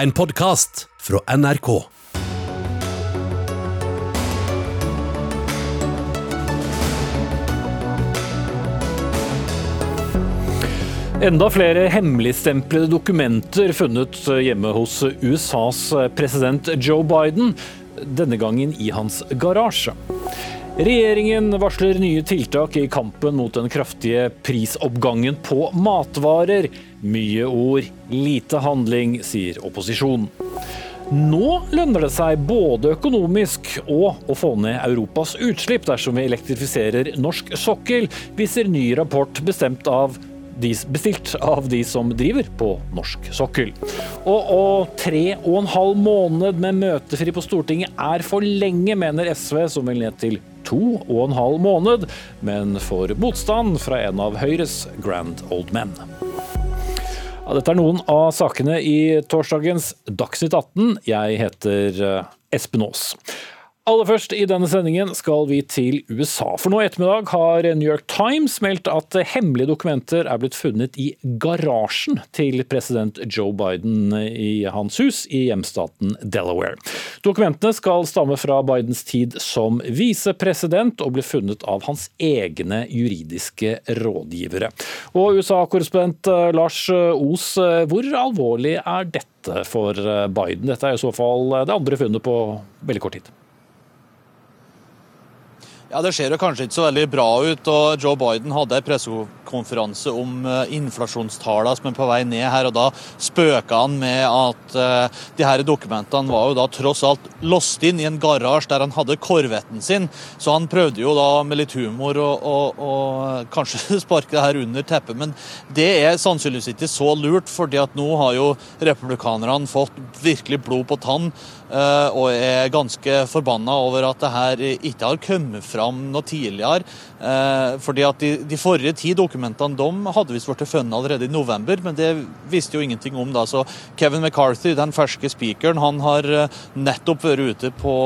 En podkast fra NRK. Enda flere hemmeligstemplede dokumenter funnet hjemme hos USAs president Joe Biden, denne gangen i hans garasje. Regjeringen varsler nye tiltak i kampen mot den kraftige prisoppgangen på matvarer. Mye ord, lite handling, sier opposisjonen. Nå lønner det seg både økonomisk og å få ned Europas utslipp dersom vi elektrifiserer norsk sokkel, viser ny rapport bestemt av bestilt av de som driver på norsk sokkel. Og, og tre og en halv måned med møtefri på Stortinget er for lenge, mener SV, som vil ned til to og en halv måned, men får motstand fra en av Høyres grand old men. Ja, dette er noen av sakene i torsdagens Dagsnytt 18. Jeg heter eh, Espen Aas. Aller først i denne sendingen skal vi til USA. For nå i ettermiddag har New York Times meldt at hemmelige dokumenter er blitt funnet i garasjen til president Joe Biden i hans hus i hjemstaten Delaware. Dokumentene skal stamme fra Bidens tid som visepresident og ble funnet av hans egne juridiske rådgivere. Og USA-korrespondent Lars Os, hvor alvorlig er dette for Biden? Dette er i så fall det andre funnet på veldig kort tid. Ja, Det ser jo kanskje ikke så veldig bra ut. og Joe Biden hadde en pressekonferanse om eh, inflasjonstallene som er på vei ned her. og Da spøka han med at uh, de her dokumentene var jo da tross alt låst inn i en garasje der han hadde korvetten sin. Så han prøvde jo da med litt humor å kanskje sparke det her under teppet. Men det er sannsynligvis ikke så lurt, fordi at nå har jo republikanerne fått virkelig blod på tann uh, og er ganske forbanna over at det her ikke har kommet fra fram noe tidligere. Eh, fordi at de, de, forrige ti dokumentene de hadde visst blitt funnet allerede i november, men det visste jo ingenting om da. Så Kevin McCarthy, den ferske speakeren, han har eh, nettopp vært ute på,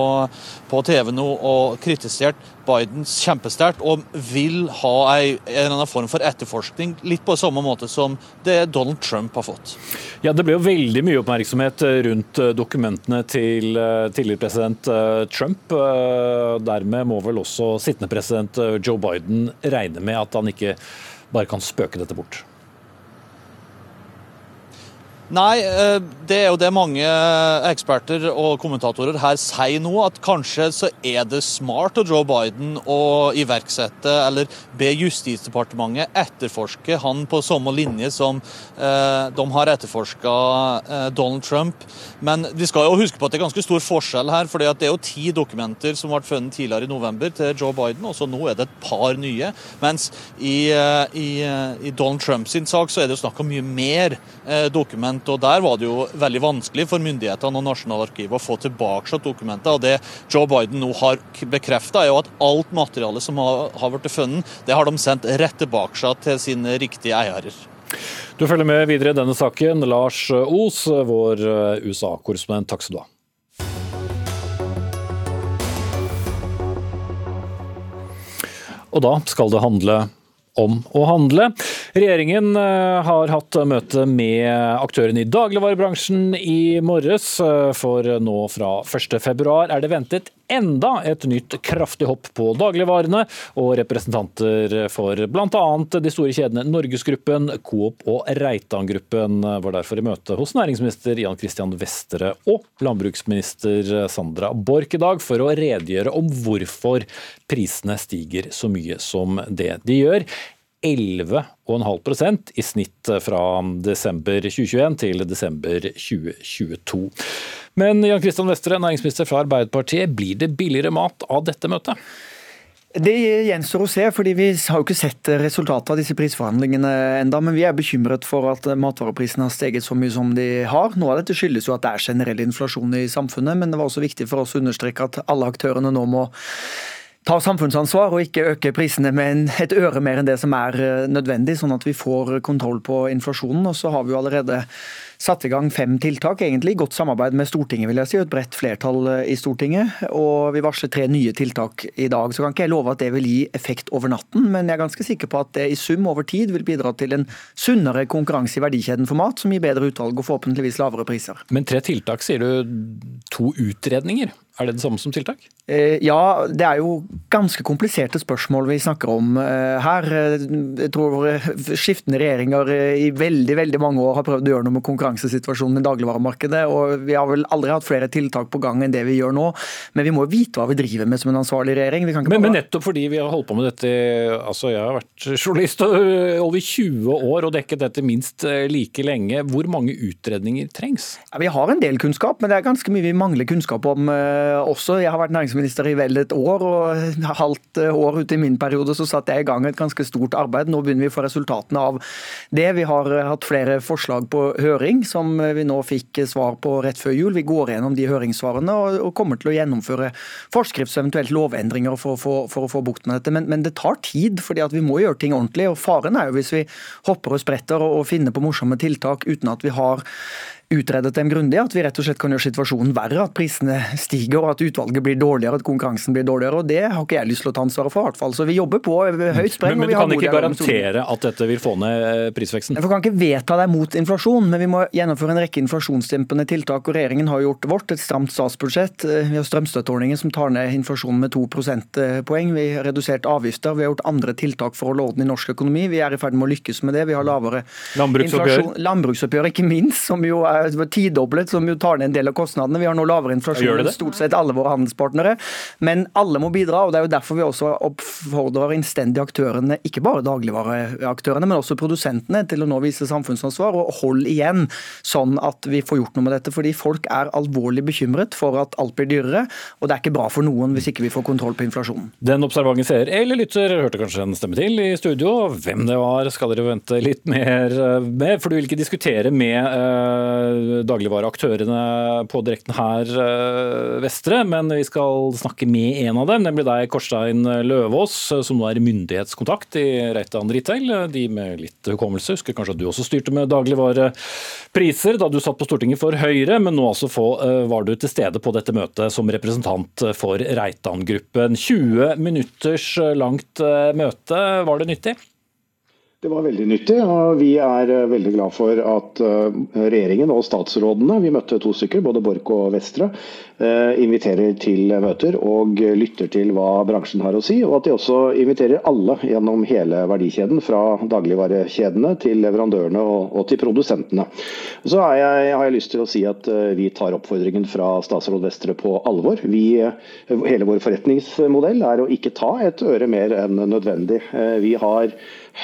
på TV nå og kritisert Bidens kjempesterkt og vil ha en, eller annen form for etterforskning, litt på samme måte som det Donald Trump har fått. Ja, Det ble jo veldig mye oppmerksomhet rundt eh, dokumentene til eh, tidligere president eh, Trump. Dermed må vel også sittende president Joe Biden regne med at han ikke bare kan spøke dette bort? Nei, eh, det er jo det mange eksperter og kommentatorer her sier nå, at kanskje så er det smart av Joe Biden å iverksette eller be Justisdepartementet etterforske han på samme linje som eh, de har etterforska eh, Donald Trump. Men vi skal jo huske på at det er ganske stor forskjell her, for det er jo ti dokumenter som ble funnet tidligere i november til Joe Biden, og så nå er det et par nye. Mens i, i, i Donald Trumps sak så er det jo snakk om mye mer dokumenter dokument. og Der var det jo veldig vanskelig for myndighetene og Nasjonalarkivet å få tilbake dokumenter. og Det Joe Biden nå har bekrefta, er jo at alt materialet som har, blitt funnet, det har de sendt rett tilbake til sine riktige eiere. Du følger med videre i denne saken. Lars Os, vår USA-korrespondent, takk skal du ha. Og da skal det handle om å handle. Regjeringen eh, har hatt møte med aktørene i dagligvarebransjen i morges, eh, for nå fra 1.2 er det ventet enda et nytt kraftig hopp på dagligvarene, og representanter for bl.a. de store kjedene Norgesgruppen, Coop og Reitan-gruppen var derfor i møte hos næringsminister Jan Christian Vestre og landbruksminister Sandra Borch i dag for å redegjøre om hvorfor prisene stiger så mye som det de gjør. 11,5% i snitt fra desember 2021 til desember 2022. Men Jan Kristian Vestre, næringsminister fra Arbeiderpartiet, blir det billigere mat av dette møtet? Det gjenstår å se, fordi vi har jo ikke sett resultatet av disse prisforhandlingene enda, Men vi er bekymret for at matvareprisene har steget så mye som de har. Noe av dette skyldes jo at det er generell inflasjon i samfunnet, men det var også viktig for oss å understreke at alle aktørene nå må ta samfunnsansvar og ikke øke prisene med et øre mer enn det som er eh, nødvendig, sånn at vi får kontroll på inflasjonen. Og så har vi jo allerede satt i gang fem tiltak, egentlig. Godt samarbeid med Stortinget, vil jeg si, et bredt flertall eh, i Stortinget. Og vi varsler tre nye tiltak i dag. Så kan ikke jeg love at det vil gi effekt over natten, men jeg er ganske sikker på at det i sum over tid vil bidra til en sunnere konkurranse i verdikjeden for mat, som gir bedre utvalg og forhåpentligvis lavere priser. Men tre tiltak, sier du to utredninger? Er det det samme som tiltak? Eh, ja, det er jo ganske kompliserte spørsmål vi snakker om eh, her. Jeg tror skiftende regjeringer i veldig veldig mange år har prøvd å gjøre noe med konkurransesituasjonen i dagligvaremarkedet. og Vi har vel aldri hatt flere tiltak på gang enn det vi gjør nå. Men vi må vite hva vi driver med som en ansvarlig regjering. Men, bare... men, nettopp fordi vi har holdt på med dette altså Jeg har vært journalist over 20 år og dekket dette minst eh, like lenge. Hvor mange utredninger trengs? Ja, vi har en del kunnskap, men det er ganske mye vi mangler kunnskap om også. Jeg har vært næringsminister i vel et år, og halvt år ute i min periode så satte jeg i gang et ganske stort arbeid. Nå begynner vi å få resultatene av det. Vi har hatt flere forslag på høring som vi nå fikk svar på rett før jul. Vi går gjennom de høringssvarene og kommer til å gjennomføre forskrifts- og eventuelt lovendringer for, for, for, å få bukt med dette. Men, men, det tar tid, fordi vi må gjøre ting ordentlig. og Faren er jo hvis vi hopper og spretter og finner på morsomme tiltak uten at vi har utredet dem grundig, at vi rett og slett kan gjøre situasjonen verre. At prisene stiger, og at utvalget blir dårligere, at konkurransen blir dårligere. og Det har ikke jeg lyst til å ta ansvaret for, i hvert fall. Så vi jobber på høyt spreng. Men, men du kan ikke garantere at dette vil få ned eh, prisveksten? Vi kan ikke vedta deg mot inflasjon, men vi må gjennomføre en rekke inflasjonsdempende tiltak. og Regjeringen har gjort vårt, et stramt statsbudsjett. Eh, vi har strømstøtteordningen som tar ned inflasjonen med to prosentpoeng. Vi har redusert avgifter. Vi har gjort andre tiltak for å holde orden i norsk økonomi. Vi er i ferd med å lykkes med det. Vi har lavere Landbruksoppgjør. Landbruksoppgjør, ikke minst, som jo er tidoblet, som jo tar ned en del av kostnadene. Vi har nå lavere inflasjon enn stort sett alle våre handelspartnere. Men alle må bidra, og det er jo derfor vi også oppfordrer innstendig aktørene, ikke bare dagligvareaktørene, men også produsentene, til å nå vise samfunnsansvar. Og hold igjen, sånn at vi får gjort noe med dette. Fordi folk er alvorlig bekymret for at alt blir dyrere, og det er ikke bra for noen hvis ikke vi får kontroll på inflasjonen. Den observante seer eller lytter hørte kanskje en stemme til i studio. Hvem det var skal dere vente litt mer med, for du vil ikke diskutere med uh, dagligvareaktørene på direkten her, eh, Vestre. Men vi skal snakke med en av dem, nemlig deg, Korstein Løvaas, som nå er myndighetskontakt i Reitan Retail. De med litt hukommelse husker kanskje at du også styrte med dagligvarepriser da du satt på Stortinget for Høyre, men nå altså eh, var du til stede på dette møtet som representant for Reitan-gruppen. 20 minutters langt eh, møte, var det nyttig? Det var veldig nyttig, og vi er eh, veldig glad for at eh, regjeringen og statsrådene, vi møtte to stykker, både Borch og Vestre, eh, inviterer til møter og lytter til hva bransjen har å si. Og at de også inviterer alle gjennom hele verdikjeden, fra dagligvarekjedene til leverandørene og, til produsentene. Så har jeg, har jeg lyst til å si at vi tar oppfordringen fra statsråd Vestre på alvor. Vi, hele vår forretningsmodell er å ikke ta et øre mer enn nødvendig. Vi har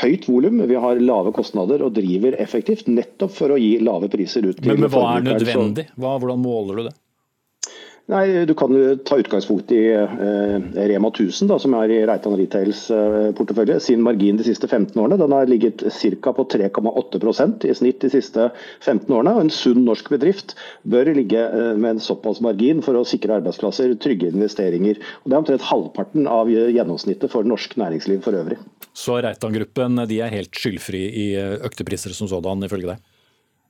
høyt volum, vi har lave kostnader og driver effektivt nettopp for å gi lave priser ut til Men, men hva er nødvendig? Hva, hvordan måler du det? Nei, Du kan jo ta utgangspunkt i eh, Rema 1000, da, som er i Reitan Retails eh, portefølje. Sin margin de siste 15 årene den har ligget ca. på 3,8% i snitt de siste 15 årene. og En sunn norsk bedrift bør ligge eh, med en såpass margin for å sikre arbeidsplasser, trygge investeringer. Og Det er omtrent halvparten av gjennomsnittet for norsk næringsliv for øvrig. Så Reitan-gruppen er helt skyldfri i eh, økte priser som sådan, ifølge deg?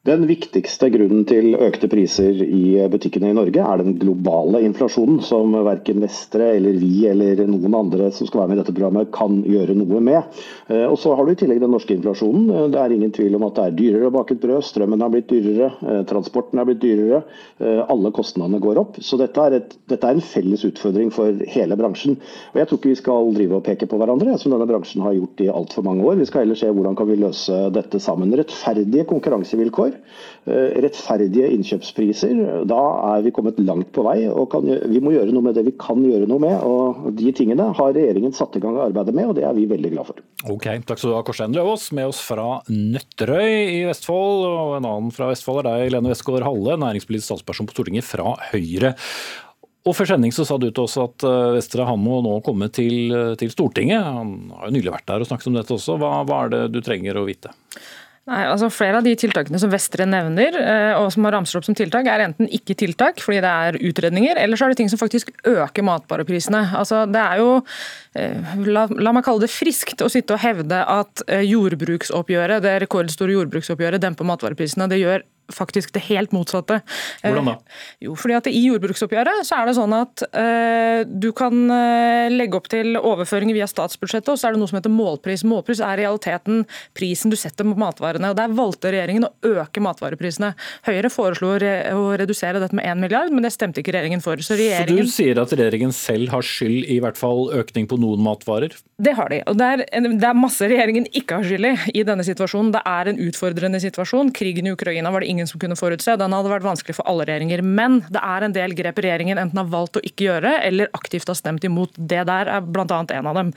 Den viktigste grunnen til økte priser i butikkene i Norge er den globale inflasjonen, som verken Vestre eller vi eller noen andre som skal være med i dette programmet kan gjøre noe med. Eh, og Så har du i tillegg den norske inflasjonen. Eh, det er ingen tvil om at det er dyrere å bake et brød, strømmen har blitt dyrere, eh, transporten har blitt dyrere. Alle kostnadene går opp. Så dette er, et, dette er en felles utfordring for hele bransjen. Og Jeg tror ikke vi skal drive og peke på hverandre, som denne bransjen har gjort i altfor mange år. Vi skal heller se hvordan kan vi løse dette sammen. Rettferdige konkurransevilkår år. Eh, rettferdige innkjøpspriser. Da er vi kommet langt på vei. og kan, Vi må gjøre noe med det vi kan gjøre noe med. og De tingene har regjeringen satt i gang arbeidet med, og det er vi veldig glad for. Ok, Takk skal du ha, Korstein Løvaas, med oss fra Nøtterøy i Vestfold. Og en annen fra Vestfold er deg, Lene Westgård Halle, næringspolitisk statsperson på Stortinget fra Høyre. Og Før sending så sa du til oss at eh, Vestre han må nå komme til, til Stortinget. Han har jo nylig vært der og snakket om dette også. Hva, hva er det du trenger å vite? Nei, altså Flere av de tiltakene som Vestre nevner, eh, og som har ramser opp som tiltak, er enten ikke tiltak fordi det er utredninger, eller så er det ting som faktisk øker matvareprisene. Altså, det er jo, eh, la, la, meg kalle det friskt å sitte og hevde at eh, jordbruksoppgjøret, det rekordstore jordbruksoppgjøret demper matvareprisene. Det gjør faktisk det helt motsatte. Hvordan da? Jo, fordi at I jordbruksoppgjøret så er det sånn at uh, du kan uh, legge opp til overføringer via statsbudsjettet, og så er det noe som heter målpris. Målpris er i realiteten prisen du setter på matvarene. og Der valgte regjeringen å øke matvareprisene. Høyre foreslo å redusere dette med 1 milliard, men det stemte ikke regjeringen for. Så, regjeringen... så du sier at regjeringen selv har skyld i hvert fall økning på noen matvarer? Det har de. og det er, det er masse regjeringen ikke har skyld i i denne situasjonen. Det er en utfordrende situasjon. Krigen i Ukraina var det ingen som kunne forutse. Den hadde vært vanskelig for alle regjeringer. Men det er en del grep regjeringen enten har valgt å ikke gjøre, eller aktivt har stemt imot. Det der er bl.a. en av dem.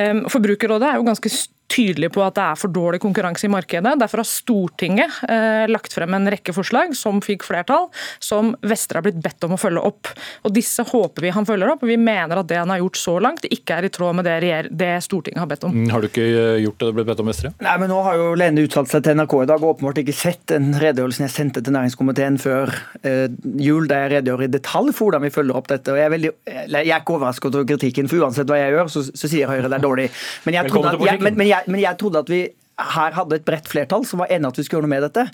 Ehm, Forbrukerrådet er jo ganske tydelig på at det er for dårlig konkurranse i markedet. Derfor har Stortinget eh, lagt frem en rekke forslag som fikk flertall, som Vestre har blitt bedt om å følge opp. Og Disse håper vi han følger opp, og vi mener at det han har gjort så langt, ikke er i tråd med det, det Stortinget har bedt om. Mm, har du ikke eh, gjort det du ble bedt om, Vestre? Nei, men Nå har jo Lene uttalt seg til NRK i dag og åpenbart ikke sett den redegjørelsen jeg sendte til næringskomiteen før eh, jul, der jeg redegjør i detalj for hvordan vi følger opp dette. og Jeg er, veldig, jeg er ikke overrasket over kritikken, for uansett hva jeg gjør, så, så sier Høyre det er dårlig. Men jeg, trodde at, jeg, men, men jeg, men jeg trodde at vi her hadde et bredt flertall som var enige at vi skulle gjøre noe med dette.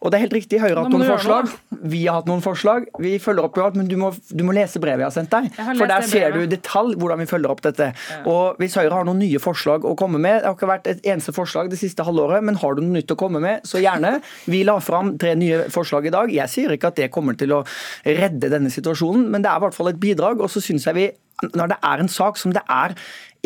Og det er helt riktig, Høyre har hatt noen forslag. Vi har hatt noen forslag. Vi følger opp men du må, du må lese brevet jeg har sendt deg. For der ser du i detalj hvordan vi følger opp dette. Ja. Og hvis Høyre har noen nye forslag å komme med Det har ikke vært et eneste forslag det siste halvåret, men har du noe nytt å komme med, så gjerne. Vi la fram tre nye forslag i dag. Jeg sier ikke at det kommer til å redde denne situasjonen, men det er i hvert fall et bidrag. Og så syns jeg vi når det er en sak som det er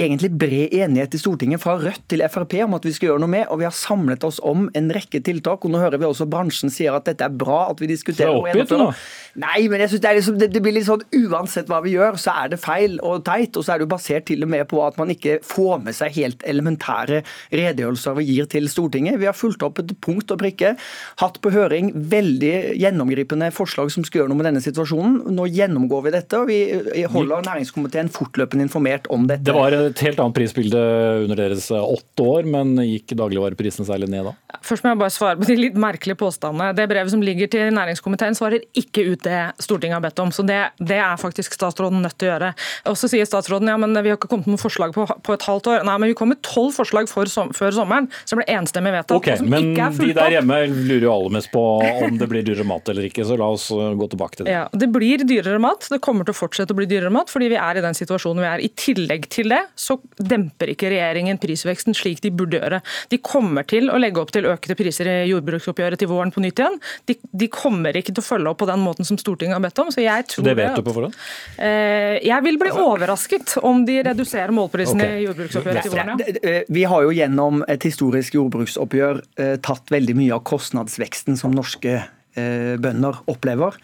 egentlig bred enighet i Stortinget fra Rødt til Frp om at vi skal gjøre noe med, og vi har samlet oss om en rekke tiltak. og Nå hører vi også bransjen sier at dette er bra at vi diskuterer. Så det er Nei, men jeg synes det, liksom, det, det, blir litt sånn uansett hva vi gjør, så er det feil og teit. Og så er det jo basert til og med på at man ikke får med seg helt elementære redegjørelser vi gir til Stortinget. Vi har fulgt opp et punkt og prikke, hatt på høring veldig gjennomgripende forslag som skal gjøre noe med denne situasjonen. Nå gjennomgår vi dette, og vi holder næringskomiteen fortløpende informert om dette. Det var et helt annet prisbilde under deres åtte år, men gikk dagligvareprisene særlig ned da? Først må jeg bare svare på de litt merkelige påstandene. Det brevet som ligger til næringskomiteen svarer ikke ut det Stortinget har bedt om. Så det, det er faktisk statsråden nødt til å gjøre. Og så sier statsråden ja, men vi har ikke kommet med forslag på, på, et halvt år. Nei, men vi kom med tolv forslag som, før sommeren som ble enstemmig vedtatt. Okay, som men ikke er fulgt de der hjemme lurer jo aller mest på om det blir dyrere mat eller ikke, så la oss uh, gå tilbake til det. Ja, Det blir dyrere mat. Det kommer til å fortsette å bli dyrere mat fordi vi er i den situasjonen vi er. I tillegg til det så demper ikke regjeringen prisveksten slik de burde gjøre. De kommer til å legge opp til økte priser i jordbruksoppgjøret til våren på nytt igjen. De, de, kommer ikke til å følge opp på den måten som Stortinget har bedt om. Så jeg tror det vet du på forhånd? Eh, jeg vil bli overrasket om de reduserer målprisene okay. i jordbruksoppgjøret til våren. Ja. Vi har jo gjennom et historisk jordbruksoppgjør eh, tatt veldig mye av kostnadsveksten som norske eh, bønder opplever.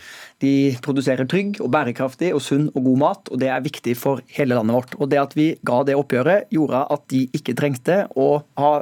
De produserer trygg og bærekraftig og sunn og god mat, og det er viktig for hele landet vårt. Og Det at vi ga det oppgjøret, gjorde at de ikke trengte å ha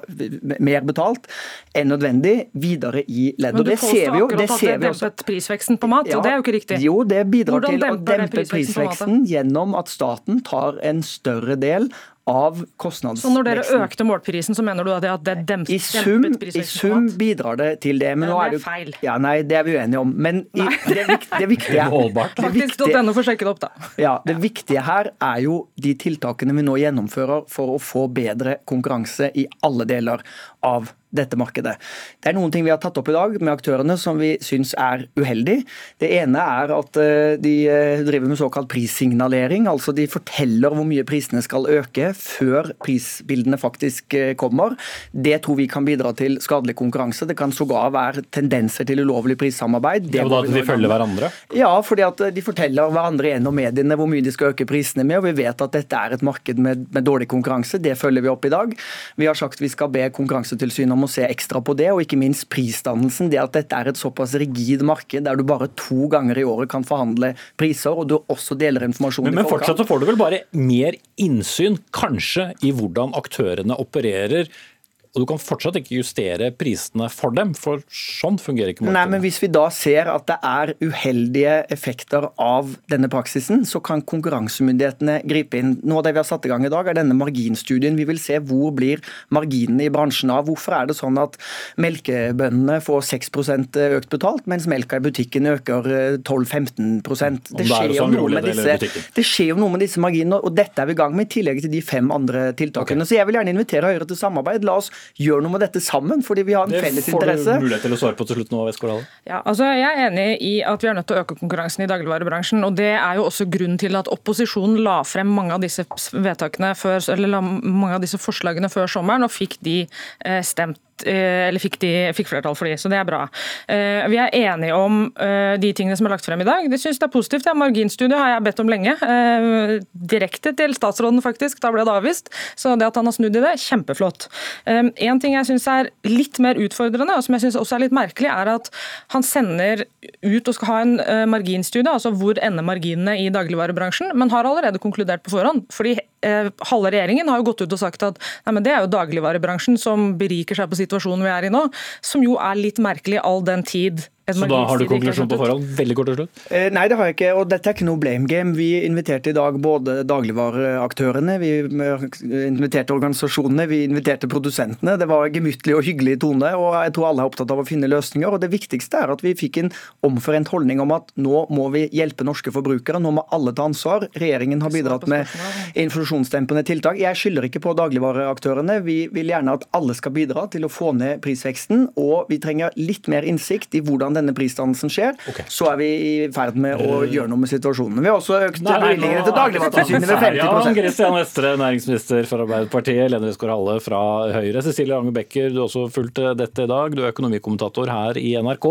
mer betalt enn nødvendig videre i ledd. Men du påstår akkurat at det dempet prisveksten på mat, ja, og det er jo ikke riktig. Jo, det bidrar Hvordan til å dempe prisveksten gjennom at staten tar en større del av kostnadsveksten. Så når dere økte målprisen, så mener du at det dempet I sum, I sum bidrar det til det. Men, men det er feil. Ja, nei, det er vi uenige om. Men i, det, det viktige Faktisk.no får sjekke det opp, da. Ja, Det viktige her er jo de tiltakene vi nå gjennomfører for å få bedre konkurranse i alle deler av dette markedet. Det er noen ting vi har tatt opp i dag med aktørene som vi syns er uheldig. Det ene er at eh, de eh, driver med såkalt prissignalering. altså De forteller hvor mye prisene skal øke før prisbildene faktisk eh, kommer. Det tror vi kan bidra til skadelig konkurranse. Det kan sågar være tendenser til ulovlig prissamarbeid. Det og da at de følger hverandre? Ja, fordi at de forteller hverandre gjennom mediene hvor mye de skal øke prisene med. og Vi vet at dette er et marked med, med dårlig konkurranse. Det følger vi opp i dag. Vi har sagt vi skal be Konkurransetilsynet om å se ekstra på det, og ikke minst prisdannelsen. Det at dette er et såpass rigid marked der du bare to ganger i året kan forhandle priser, og du også deler informasjon men, men fortsatt så får du vel bare mer innsyn, kanskje, i hvordan aktørene opererer og du kan fortsatt ikke justere prisene for dem, for sånn fungerer ikke markedet. Nei, men Hvis vi da ser at det er uheldige effekter av denne praksisen, så kan konkurransemyndighetene gripe inn. Av det vi har satt i gang i dag, er denne marginstudien. Vi vil se hvor blir marginene i bransjen av. Hvorfor er det sånn at melkebøndene får 6% økt betalt, mens melka i butikken øker 12-15% det, skjer sånn jo noe med disse, det skjer jo noe med disse marginene, og dette er vi i gang med, i tillegg til de fem andre tiltakene. Okay. Så jeg vil gjerne invitere Høyre til samarbeid. La oss gjør noe med dette sammen, fordi vi har en felles interesse. Det får du mulighet til å svare på til slutt nå, Westgård Ja, altså Jeg er enig i at vi er nødt til å øke konkurransen i dagligvarebransjen. og Det er jo også grunnen til at opposisjonen la frem mange av disse før, eller mange av disse forslagene før sommeren, og fikk de eh, stemt eller fikk, de, fikk, flertall for de, så det er bra. Eh, vi er enige om eh, de tingene som er lagt frem i dag. Det synes det er positivt. Ja, marginstudie har jeg bedt om lenge. Direkte til statsråden, faktisk. Da ble det avvist. Så det at han har snudd i det, kjempeflott. En ting jeg syns er litt mer utfordrende, og som jeg syns også er litt merkelig, er at han sender ut og skal ha en marginstudie, altså hvor ender marginene i dagligvarebransjen, men har allerede konkludert på forhånd. fordi halve regjeringen har jo gått ut og sagt at nei, det er jo dagligvarebransjen som beriker seg på situasjonen vi er i nå, som jo er litt merkelig all den tid så da har du konklusjon på forhånd? Veldig kort og slutt. Eh, nei, det har jeg ikke. Og dette er ikke noe blame game. Vi inviterte i dag både dagligvareaktørene, vi inviterte organisasjonene, vi inviterte produsentene. Det var gemyttlig og hyggelig tone, og jeg tror alle er opptatt av å finne løsninger. Og det viktigste er at vi fikk en omforent holdning om at nå må vi hjelpe norske forbrukere. Nå må alle ta ansvar. Regjeringen har bidratt med inflasjonsdempende tiltak. Jeg skylder ikke på dagligvareaktørene. Vi vil gjerne at alle skal bidra til å få ned prisveksten, og vi trenger litt mer innsikt i hvordan denne prisdannelsen skjer, okay. så er vi i ferd med å eh, gjøre noe med situasjonen. Vi har også økt bevilgningene til Dagligvaretilsynet med 50 Jan Christian Vestre, næringsminister for Arbeiderpartiet. Lene Risgaard Halle fra Høyre. Cecilie Range Becker, du har også fulgt eh, dette i dag. Du er økonomikommentator her i NRK.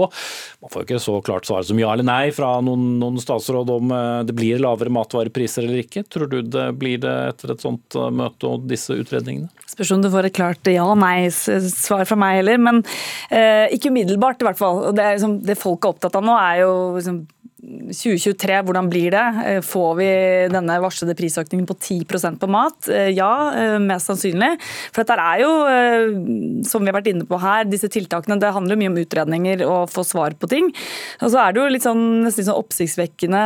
Man får ikke så klart svar som ja eller nei fra noen, noen statsråd om eh, det blir lavere matvarepriser eller ikke. Tror du det blir det etter et sånt møte og disse utredningene? Spørs om du får et klart ja-nei-svar fra meg heller, men eh, ikke umiddelbart i hvert fall. Det, liksom, det folk er opptatt av nå, er jo liksom, 2023, hvordan blir det? Eh, får vi denne varslede prisøkningen på 10% på mat? Eh, ja, eh, mest sannsynlig. For dette er jo, som vi har vært inne på her, disse tiltakene det handler mye om utredninger og få svar på ting. Og så er det jo litt sånn, nesten sånn oppsiktsvekkende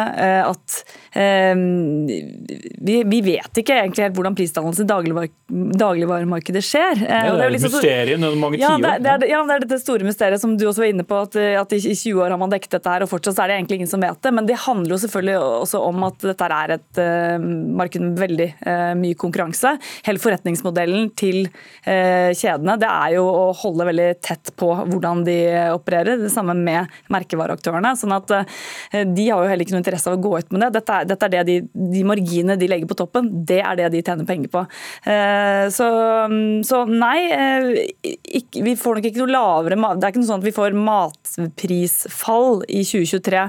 at vi, vi, vet ikke egentlig helt hvordan prisdannelsen i dagligvar dagligvaremarkedet skjer. Ja, det er jo liksom mysteriet gjennom mange tiår. Ja, det, det, ja, det er dette store mysteriet som du også var inne på, at, at i 20 år har man dekket dette her, og fortsatt er det egentlig ingen som vet det. Men det handler jo selvfølgelig også om at dette er et uh, marked med veldig uh, mye konkurranse. Hele forretningsmodellen til uh, kjedene det er jo å holde veldig tett på hvordan de opererer. Det samme med merkevareaktørene. sånn at De har jo heller ikke noe interesse av å gå ut med det. Dette er, dette er det de, de marginene de legger på toppen, det er det de tjener penger på. Så, så nei, ikke, vi får nok ikke noe lavere Det er ikke noe sånn at vi får matprisfall i 2023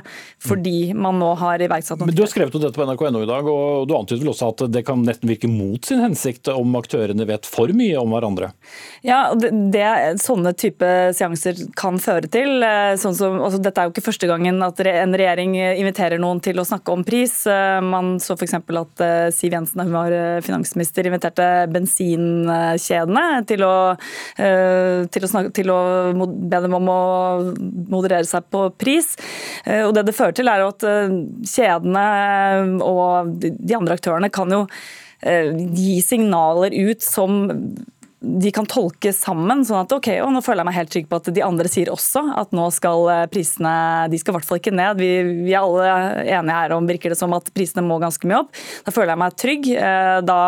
fordi man nå har iverksatt noe. Men Du har skrevet om dette på nrk.no i dag, og du antyder vel også at det kan nesten virke mot sin hensikt om aktørene vet for mye om hverandre? Ja, det, det sånne type seanser kan føre til. Eh, sånn som, altså, dette er jo ikke første gangen at en regjering inviterer noen til å snakke om pris. Eh, man så f.eks. at eh, Siv Jensen, da hun var finansminister, inviterte bensinkjedene til å, til å, snakke, til å be dem om å moderere seg på pris. Og det det fører til, er jo at eh, kjedene og de andre aktørene kan jo eh, gi signaler ut som de kan tolke sammen. sånn at ok, og nå føler jeg meg helt trygg på at de andre sier også at nå skal eh, prisene de skal i hvert fall ikke ned. Vi, vi, er alle enige her om virker det som at prisene må ganske mye opp. Da føler jeg meg trygg. Eh, da,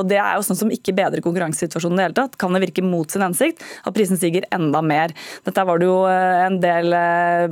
og Det er jo sånn som ikke bedrer konkurransesituasjonen i det hele tatt. Kan det virke mot sin hensikt at prisen stiger enda mer. Dette var det jo eh, en del,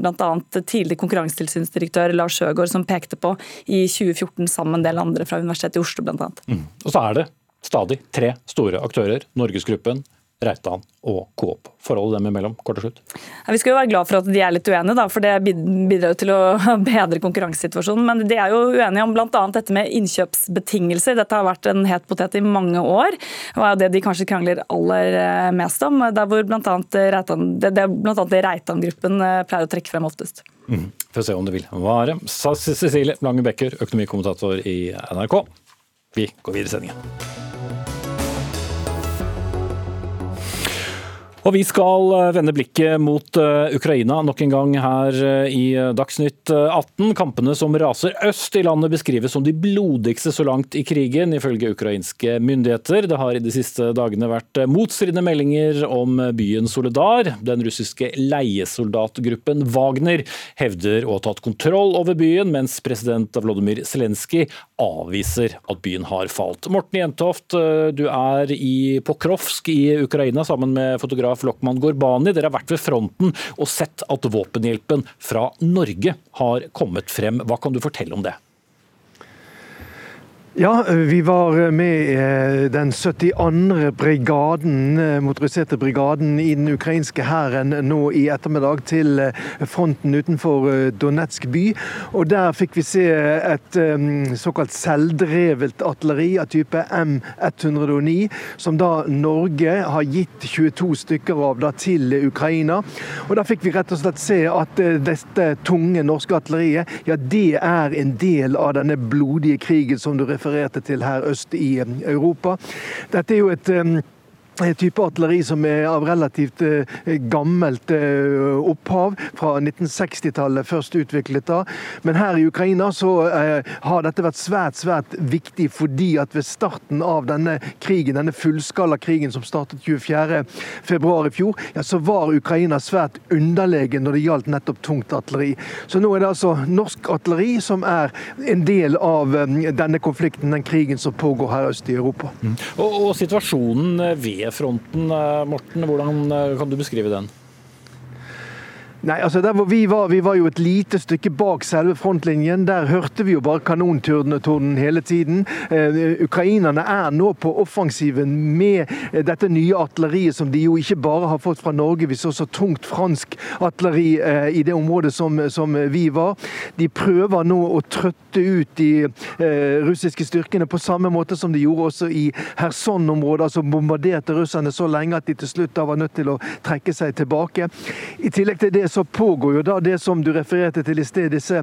bl.a. tidligere konkurransetilsynsdirektør Lars Sjøgaard som pekte på i 2014 sammen med en del andre fra Universitetet i Oslo bl.a. Mm. Og så er det stadig tre store aktører. Norgesgruppen, Reitan og Coop. Forholdet dem imellom, kort og slutt? Ja, vi skal jo være glad for at de er litt uenige, da, for det bidrar jo til å bedre konkurransesituasjonen. Men de er jo uenige om bl.a. dette med innkjøpsbetingelser. Dette har vært en het potet i mange år, og er jo det de kanskje krangler aller eh, mest om. Der hvor bl.a. Reitan, det, det blant Reitan-gruppen eh, pleier å trekke frem oftest. Mm. Får se om det vil vare. Cecilie Lange Bekker, økonomikommentator i NRK. Vi går videre i sendingen. Og Vi skal eh, vende blikket mot eh, Ukraina nok en gang her eh, i Dagsnytt 18. Kampene som raser øst i landet beskrives som de blodigste så langt i krigen, ifølge ukrainske myndigheter. Det har i de siste dagene vært motstridende meldinger om byen Soledar. Den russiske leiesoldatgruppen Wagner hevder å ha tatt kontroll over byen, mens president Vlodomyr Zelenskyj avviser at byen har falt. Morten Jentoft, du er i Pokrovsk i Ukraina sammen med fotograf fotograf Lokman Gorbani. Dere har vært ved fronten og sett at våpenhjelpen fra Norge har kommet frem. Hva kan du fortelle om det? Ja, vi var med eh, den 72. brigaden, eh, motoriserte brigaden i den ukrainske hæren nå i ettermiddag til eh, fronten utenfor Donetsk by. Og Der fikk vi se et såkalt selvdrevet artilleri av type M109, som da Norge har gitt 22 stykker av da til Ukraina. Og Der fikk vi rett og slett se at dette tunge norske artilleriet, ja det er en del av denne blodige krigen som du refererer refererte til her øst i eh, Europa. Dette er jo et eh, type artilleri som er av relativt eh, gammelt eh, opphav, fra 1960-tallet først utviklet da. Men her i Ukraina så eh, har dette vært svært, svært viktig fordi at ved starten av denne krigen, denne fullskala krigen som startet 24.2 i fjor, ja, så var Ukraina svært underlegen når det gjaldt nettopp tungt artilleri. Så nå er det altså norsk artilleri som er en del av denne konflikten, den krigen som pågår her øst i Europa. Mm. Og, og situasjonen ved fronten. Eh, Morten, hvordan eh, kan du beskrive den? Nei, altså der hvor vi var, vi var jo et lite stykke bak selve frontlinjen. Der hørte vi jo bare kanontorden hele tiden. Eh, ukrainerne er nå på offensiven med eh, dette nye artilleriet som de jo ikke bare har fått fra Norge, vi så så tungt fransk artilleri eh, i det området som, som, vi var. De prøver nå å trøtte ut de eh, russiske styrkene på samme måte som de gjorde også i Kherson-området. altså Bombarderte russerne så lenge at de til slutt da var nødt til å trekke seg tilbake. I tillegg til det så pågår jo da det som du refererte til i sted, disse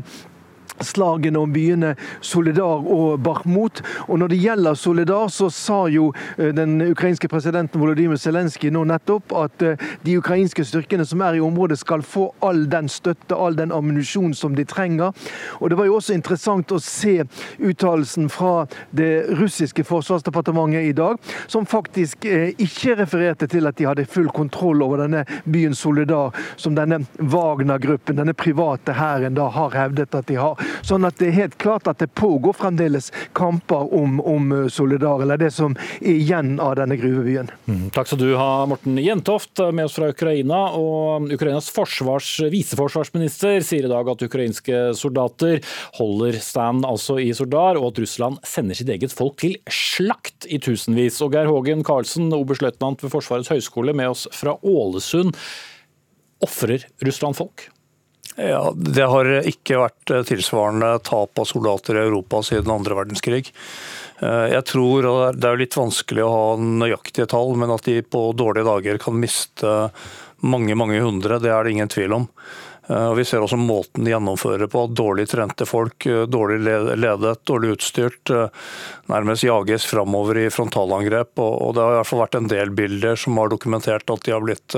slagene om byene Solidar og Bakhmut. Og Når det gjelder Solidar, så sa jo eh, den ukrainske presidenten Volodymyr Zelenskyj nå nettopp at eh, de ukrainske styrkene som er i området skal få all den støtte, all den ammunisjon som de trenger. Og Det var jo også interessant å se uttalelsen fra det russiske forsvarsdepartementet i dag, som faktisk eh, ikke refererte til at de hadde full kontroll over denne byen Solidar, som denne Wagner-gruppen, denne private hæren, da har hevdet at de har. Sånn at det er helt klart at det pågår fremdeles kamper om, om eh, Solidar, eller det som er igjen av denne gruvebyen. Mm, takk skal du ha, Morten Jentoft, med oss fra Ukraina. og Ukrainas forsvars, viseforsvarsminister sier i dag at ukrainske soldater holder stand altså i Soldar, og at Russland sender sitt eget folk til slakt i tusenvis. Og Geir Hågen Karlsen, oberstløytnant ved Forsvarets høgskole, med oss fra Ålesund. Ofrer Russland folk? Ja, Det har ikke vært eh, tilsvarende tap av soldater i Europa siden andre verdenskrig. Eh, jeg tror, og Det er litt vanskelig å ha nøyaktige tall, men at de på dårlige dager kan miste mange mange hundre, det er det ingen tvil om. Eh, og Vi ser også måten de gjennomfører på. Dårlig trente folk, eh, dårlig ledet, dårlig utstyrt. Eh, nærmest jages framover i frontalangrep. Og Det har i hvert fall vært en del bilder som har dokumentert at de har blitt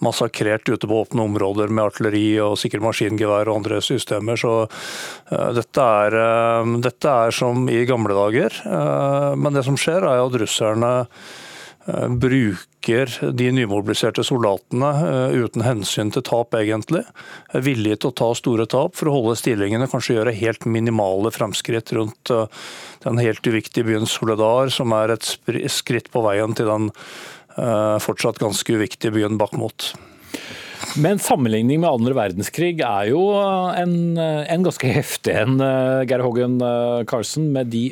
massakrert ute på åpne områder med artilleri og sikkert maskingevær og andre systemer. Så dette er, dette er som i gamle dager. Men det som skjer, er at russerne bruker de nymobiliserte soldatene eh, uten hensyn til tap, egentlig. Er villige til å ta store tap for å holde stillingene, kanskje gjøre helt minimale fremskritt rundt eh, den helt uviktige byen Soledar, som er et skritt på veien til den fortsatt ganske uviktige byen Bakhmut. Men sammenligning med andre verdenskrig er jo en, en ganske heftig en, Geir Hågen Carlsen, med de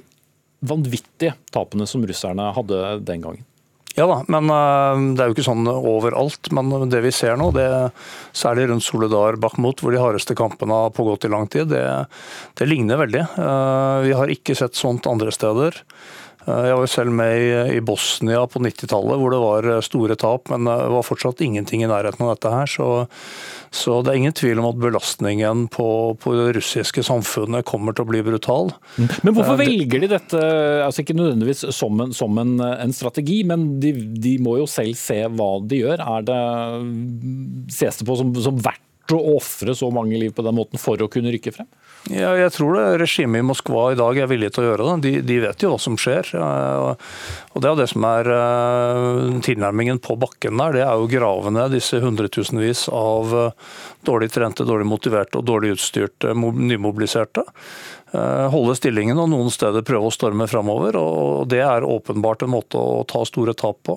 vanvittige tapene som russerne hadde den gangen. Ja da, men eh, det er jo ikke sånn overalt. Men det vi ser nå, det, særlig rundt Soledar Bakhmut, hvor de hardeste kampene har pågått i lang tid, det, det ligner veldig. Eh, vi har ikke sett sånt andre steder. Eh, jeg var selv med i Bosnia på 90-tallet, hvor det var store tap, men det var fortsatt ingenting i nærheten av dette her. Så, så det er ingen tvil om at belastningen på, på, det russiske samfunnet kommer til å bli brutal. Men hvorfor velger de dette, altså ikke nødvendigvis som en, som en, en strategi, men de, de, må jo selv se hva de gjør. Er det, ses det på som, som verdt å ofre så mange liv på den måten for å kunne rykke frem? Ja, jeg tror det regimet i Moskva i dag er villig til å gjøre det. De, de vet jo hva som skjer. Og Det er det som er eh, tilnærmingen på bakken der. Det er jo gravene, disse hundretusenvis av eh, dårlig trente, dårlig motiverte og dårlig utstyrte nymobiliserte. Eh, holde stillingen og noen steder prøve å storme framover. Og det er åpenbart en måte å ta store tap på.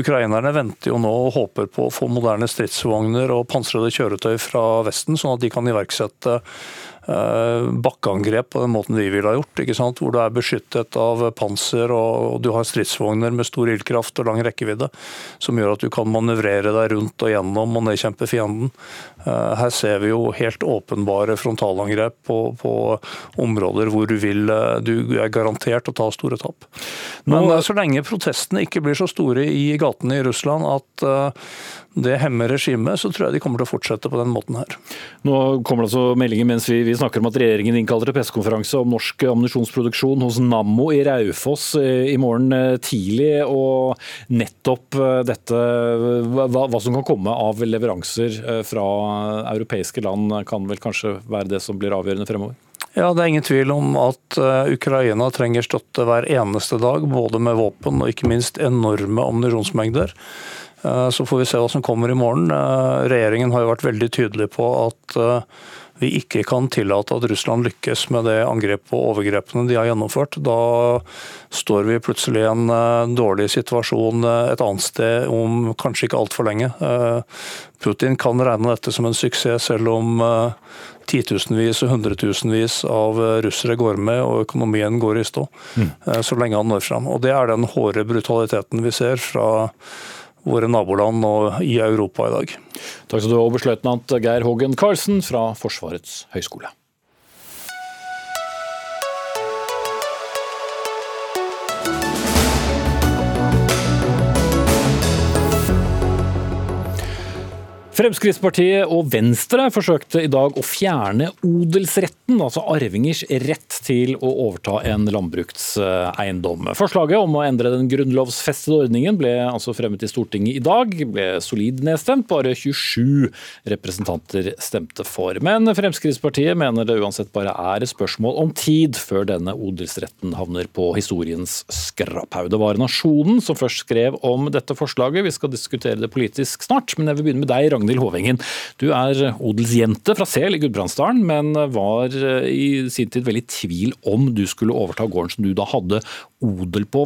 Ukrainerne venter jo nå og håper på å få moderne stridsvogner og pansrede kjøretøy fra Vesten, sånn at de kan iverksette bakkeangrep på den måten vi ville ha gjort. ikke sant? Hvor du er beskyttet av panser og du har stridsvogner med stor ildkraft og lang rekkevidde, som gjør at du kan manøvrere deg rundt og gjennom og nedkjempe fienden. Eh, her ser vi jo helt åpenbare frontalangrep på, på områder hvor du, vil, eh, du er garantert å ta store tap. Men Nå, så lenge protestene ikke blir så store i gatene i Russland at det hemmer regimet, så tror jeg de kommer til å fortsette på den måten her. Nå kommer det altså meldinger mens vi, vi snakker om at regjeringen innkaller til pressekonferanse om norsk ammunisjonsproduksjon hos Nammo i Raufoss eh, i morgen eh, tidlig. Og nettopp eh, dette, hva, hva som kan komme av leveranser fra europeiske land, kan vel kanskje være det som blir avgjørende fremover? Ja, Det er ingen tvil om at Ukraina trenger støtte hver eneste dag, både med våpen og ikke minst enorme ammunisjonsmengder. Eh, så får vi se hva som kommer i morgen. Eh, regjeringen har jo vært veldig tydelig på at eh, vi ikke kan tillate at Russland lykkes med det angrepet og overgrepene de har gjennomført. Da står vi plutselig i en dårlig situasjon et annet sted om kanskje ikke altfor lenge. Putin kan regne dette som en suksess, selv om titusenvis og hundretusenvis av russere går med og økonomien går i stå. Mm. Så lenge han når fram. Og Det er den hårde brutaliteten vi ser fra våre naboland og i Europa i dag. Takk skal du ha, oberstløytnant Geir Hågen Karlsen fra Forsvarets høgskole. Fremskrittspartiet og Venstre forsøkte i dag å fjerne odelsretten, altså arvingers rett til å overta en landbrukseiendom. Forslaget om å endre den grunnlovsfestede ordningen ble altså fremmet i Stortinget i dag, ble solid nedstemt. Bare 27 representanter stemte for. Men Fremskrittspartiet mener det uansett bare er et spørsmål om tid før denne odelsretten havner på historiens skraphaug. Det var Nasjonen som først skrev om dette forslaget. Vi skal diskutere det politisk snart, men jeg vil begynne med deg, Ragnhild. Ragnhild Håvengen. Du er odelsjente fra Sel i Gudbrandsdalen, men var eh, i sin tid veldig i tvil om du skulle overta gården som du da hadde odel på.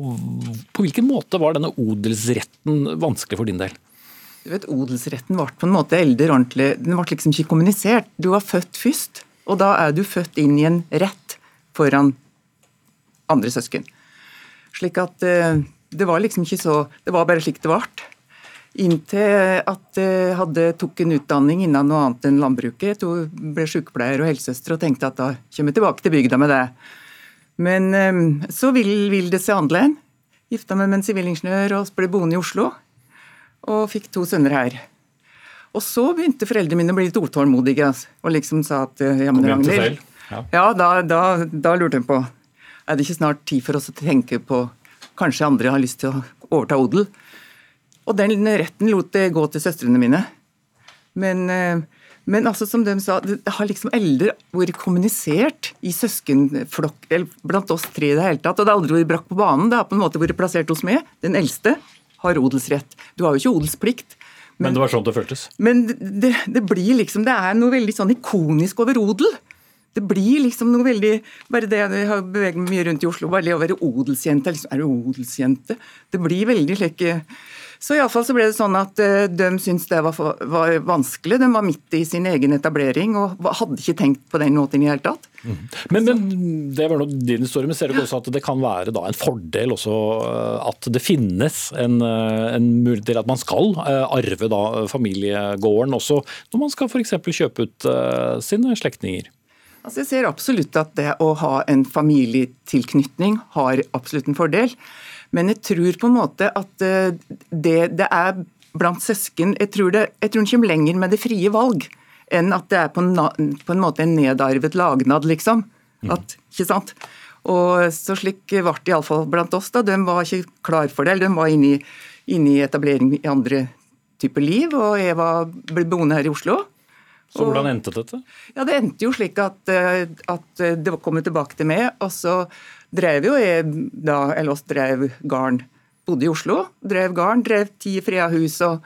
På hvilken måte var denne odelsretten vanskelig for din del? Du vet, Odelsretten ble på en måte eldre ordentlig. Den ble liksom ikke kommunisert. Du var født først, og da er du født inn i en rett foran andre søsken. Slik at eh, det var liksom ikke så Det var bare slik det ble. Inntil at jeg hadde, tok en utdanning innen noe annet enn landbruket. Jeg ble sykepleier og helsesøster og tenkte at da kommer jeg tilbake til bygda med det. Men ehm, så vil, vil det seg annerledes. Gifta meg med en sivilingeniør og ble boende i Oslo. Og fikk to sønner her. Og så begynte foreldrene mine å bli litt utålmodige og liksom sa at ja, men Ragnhild Ja, ja da, da, da, lurte de på Er det ikke snart tid for oss å tenke på Kanskje andre har lyst til å overta odel? Og den retten lot det gå til søstrene mine. Men, eh, men altså, som de sa, det har liksom aldri vært kommunisert i søskenflokk eller blant oss tre i det hele tatt. Og det har aldri vært brakk på banen. Det har på en måte vært plassert hos meg. Den eldste har odelsrett. Du har jo ikke odelsplikt. Men, men det var sånn det føltes? Men det, det, blir liksom, det er noe veldig sånn ikonisk over odel. Det blir liksom noe veldig Bare det jeg har beveget meg mye rundt i Oslo, bare det å være odelsjente. Liksom, er du odelsjente? Det blir veldig slik så iallfall så ble det sånn at uh, de syntes det var, for, var, vanskelig. De var midt i sin egen etablering og hadde ikke tenkt på den måten i det hele tatt. Mm. Men, men, Det var nå din historie, men ser du også at det kan være da en fordel også eh, at det finnes en, eh, en mulighet til at man skal arve da familiegården også når man skal f.eks. kjøpe ut sine slektninger? Altså jeg ser absolutt at det å ha en familietilknytning har absolutt en fordel. Men jeg tror på en måte at eh, det, det er blant søsken jeg tror, det, jeg tror det kommer lenger med det frie valg enn at det er på en, på en måte en nedarvet lagnad, liksom. Mm. At, ikke sant? Og så slik ble det iallfall blant oss. da, De var ikke klar for det. eller De var inne i, inne i etablering i andre typer liv, og jeg var, ble boende her i Oslo. Så hvordan endte dette? Ja, Det endte jo slik at, eh, at det kom tilbake til meg. Og så drev jo i, da, eller oss drev garn. Bodde i Oslo, drev garn, drev ti freda hus og,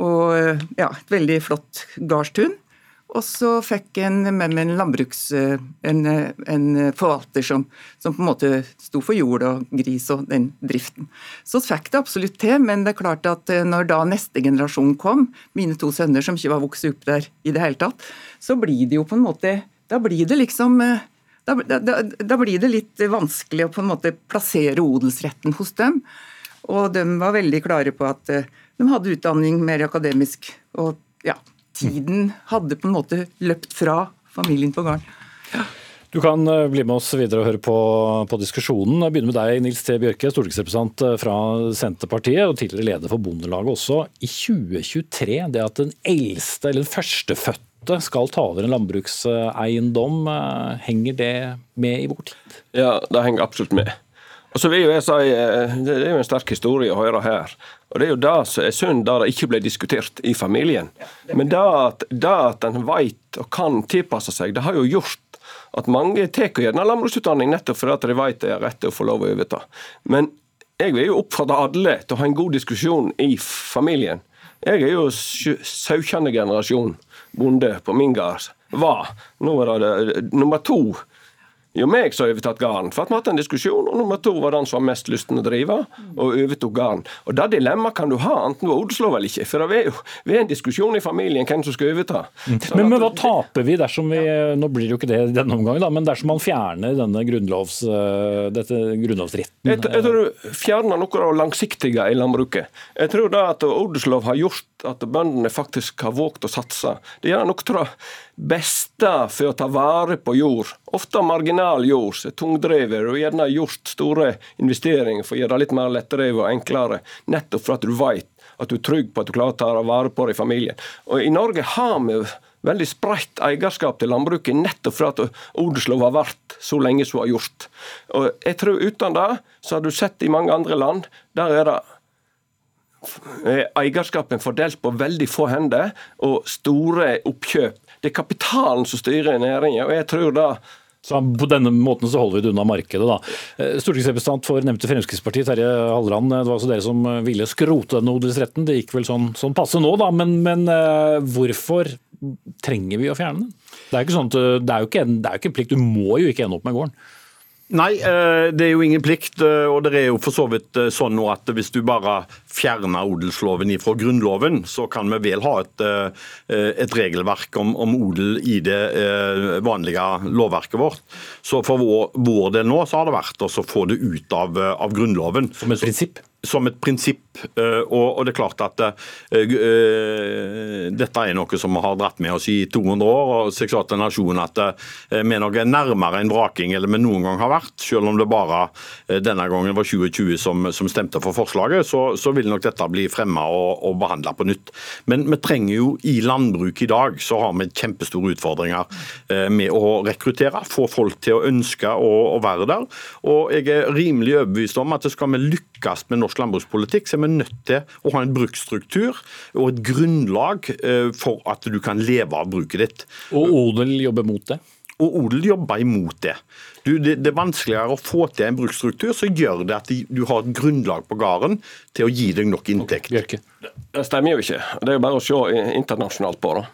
og ja, et veldig flott gardstun. Og så fikk en med meg en landbruks... En, en forvalter som, som, på en måte sto for jord og gris og den driften. Så fikk det absolutt til, men det er klart at eh, når da neste generasjon kom, mine to sønner som ikke var vokst opp der i det hele tatt, så blir det jo på en måte Da blir det liksom eh, da, da, da blir det litt vanskelig å på en måte plassere odelsretten hos dem. Og de var veldig klare på at eh, de hadde utdanning mer akademisk. og ja, tiden hadde på en måte løpt fra familien på gården. Ja. Du kan eh, bli med oss videre og høre på, på diskusjonen. Jeg begynner med deg, Nils T. Bjørke, stortingsrepresentant eh, fra Senterpartiet og tidligere leder for Bondelaget også. I 2023, det at den eldste eller den førstefødte skal ta over en landbrukseiendom, eh, henger det med i vår tid? Ja, det henger absolutt med. Og så vil jeg si, Det er jo en sterk historie å høre her. Og Det er jo det som er synd, da det ikke ble diskutert i familien. Men det at, det at en vet og kan tilpasse seg, det har jo gjort at mange tar gjerne landbruksutdanning nettopp fordi de vet de har rett til å få lov å overta. Men jeg vil jo oppfordre alle til å ha en god diskusjon i familien. Jeg er jo 17. generasjon bonde på min gard. Var. Nå er det nummer to jo meg som har overtatt gården. For at vi har hatt en diskusjon, og nummer to var den som har mest lyst til å drive, og overtok gården. Og det dilemmaet kan du ha, enten du har odelslov eller ikke. For det er jo det er en diskusjon i familien hvem som skal overta. Mm. Men, men, hva taper vi dersom vi Nå blir det jo ikke det denne omgangen, da, men dersom man fjerner denne grunnlovs, eh, dette grunnlovsretten? Jeg, jeg tror du fjerner noe av det langsiktige i landbruket. Jeg tror da at odelslov har gjort at bøndene faktisk har våget å satse. Det gjør noe av beste for å ta vare på jord. Ofte marginal jord, som er tungdrevet, og gjerne gjort store investeringer for å gjøre det litt mer lettdrevet og enklere. Nettopp for at du vet at du er trygg på at du klarer å ta vare på det i familien. Og I Norge har vi veldig spredt eierskap til landbruket, nettopp for at odelslov har vært så lenge som har gjort. Og jeg tror Uten det så har du sett i mange andre land, der er det eierskapen fordelt på veldig få hender og store oppkjøp. Det er kapitalen som styrer næringen, og jeg tror da så På denne måten så holder vi det unna markedet. da. Eh, stortingsrepresentant for nevnte Fremskrittspartiet, Terje Halleland. Det var altså dere som ville skrote denne odelsretten. Det gikk vel sånn, sånn passe nå, da. Men, men hvorfor trenger vi å fjerne den? Det er, sånn jo ikke er jo ikke en plikt. Du må jo ikke ende opp med gården. Nei, eh, det er jo ingen plikt. Eh, og det er jo for så vidt eh, sånn at hvis du bare fjerner odelsloven fra Grunnloven, så kan vi vel ha et, et regelverk om, om, odel i det vanlige lovverket vårt. Så for vår, vår del nå så har det vært å få det ut av, av Grunnloven. Som et prinsipp? Som et prinsipp. Eh, og, det er klart at uh, dette er noe som vi har dratt med oss i 200 år. og sa til nasjonen at vi er noe nærmere en vraking eller vi noen gang har vært. Selv om det bare denne gangen var 2020 som, som stemte for forslaget, så, så, vil nok dette bli fremma og, og behandla på nytt. Men vi trenger jo i landbruk i dag så har vi kjempestore utfordringer med å rekruttere. Få folk til å ønske å, å være der. Og jeg er rimelig overbevist om at skal vi lykkes med norsk landbrukspolitikk, så er vi nødt til å ha en bruksstruktur og et grunnlag eh, for at du kan leve av bruket ditt. Og odel jobber mot det? Og odel jobber imot det. Du, det, det, er vanskeligere å få til en bruksstruktur som gjør det at du har et grunnlag på gården til å gi deg nok inntekt. Okay, det stemmer jo ikke. Det er jo bare å se internasjonalt på det.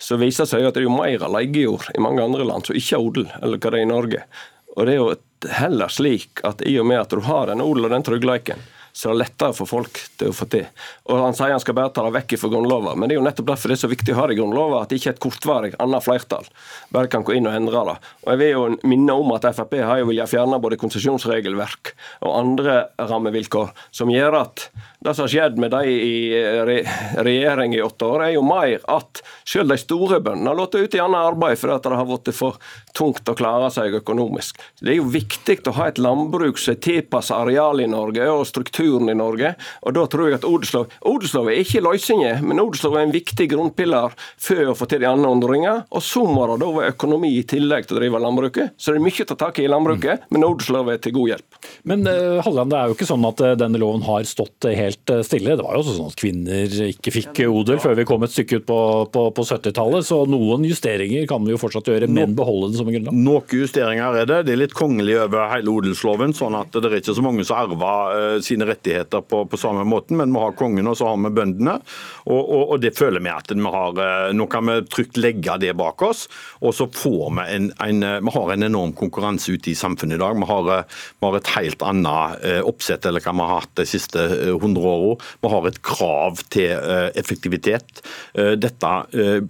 Så viser det seg at det er jo mer leiejord i mange andre land som ikke har odel, eller hva det er i Norge. Og det er jo heller slik at i og med at du har den odel og den tryggleiken, så det er lettere for folk til å få til. Og Han sier han skal bare ta det vekk fra Grunnloven, men det er jo nettopp derfor det er så viktig å ha det i Grunnloven, at det ikke er et kortvarig annet flertall bare kan gå inn og endre det. Og Jeg vil jo minne om at Frp har jo villet fjerne både konsesjonsregelverk og andre rammevilkår som gjør at det som har skjedd med de i regjering i åtte år, er jo mer at selv de store bøndene har latt ut i annet arbeid fordi det har blitt for tungt å klare seg økonomisk. Det er jo viktig å ha et landbruk som er tilpasset areal i Norge og strukturen i Norge. og Da tror jeg at odelslov Odelslov er ikke løsningen, men odelslov er en viktig grunnpilar for å få til de andre endringene. Og så må det da være økonomi i tillegg til å drive landbruket. Så det er mye å ta tak i i landbruket, men odelslov er til god hjelp. Men uh, Halland, det er jo ikke sånn at uh, denne loven har stått helt uh, stille. Det var jo også sånn at kvinner ikke fikk odel før vi kom et stykke ut på, på, på 70-tallet. Så noen justeringer kan vi jo fortsatt gjøre, men beholde det som en grunnlag. Noen justeringer er det. Det er litt kongelig over hele odelsloven, sånn at det er ikke så mange som arver sine rettigheter på, på samme måten. Men vi har kongen og så har vi bøndene. Og, og, og det føler vi at vi har Nå kan vi trygt legge det bak oss. Og så får vi en, en, vi har en enorm konkurranse ute i samfunnet i dag. Vi har, vi har et helt annet oppsett eller hva vi har hatt de siste 100 åra. Vi har et krav til effektivitet. Dette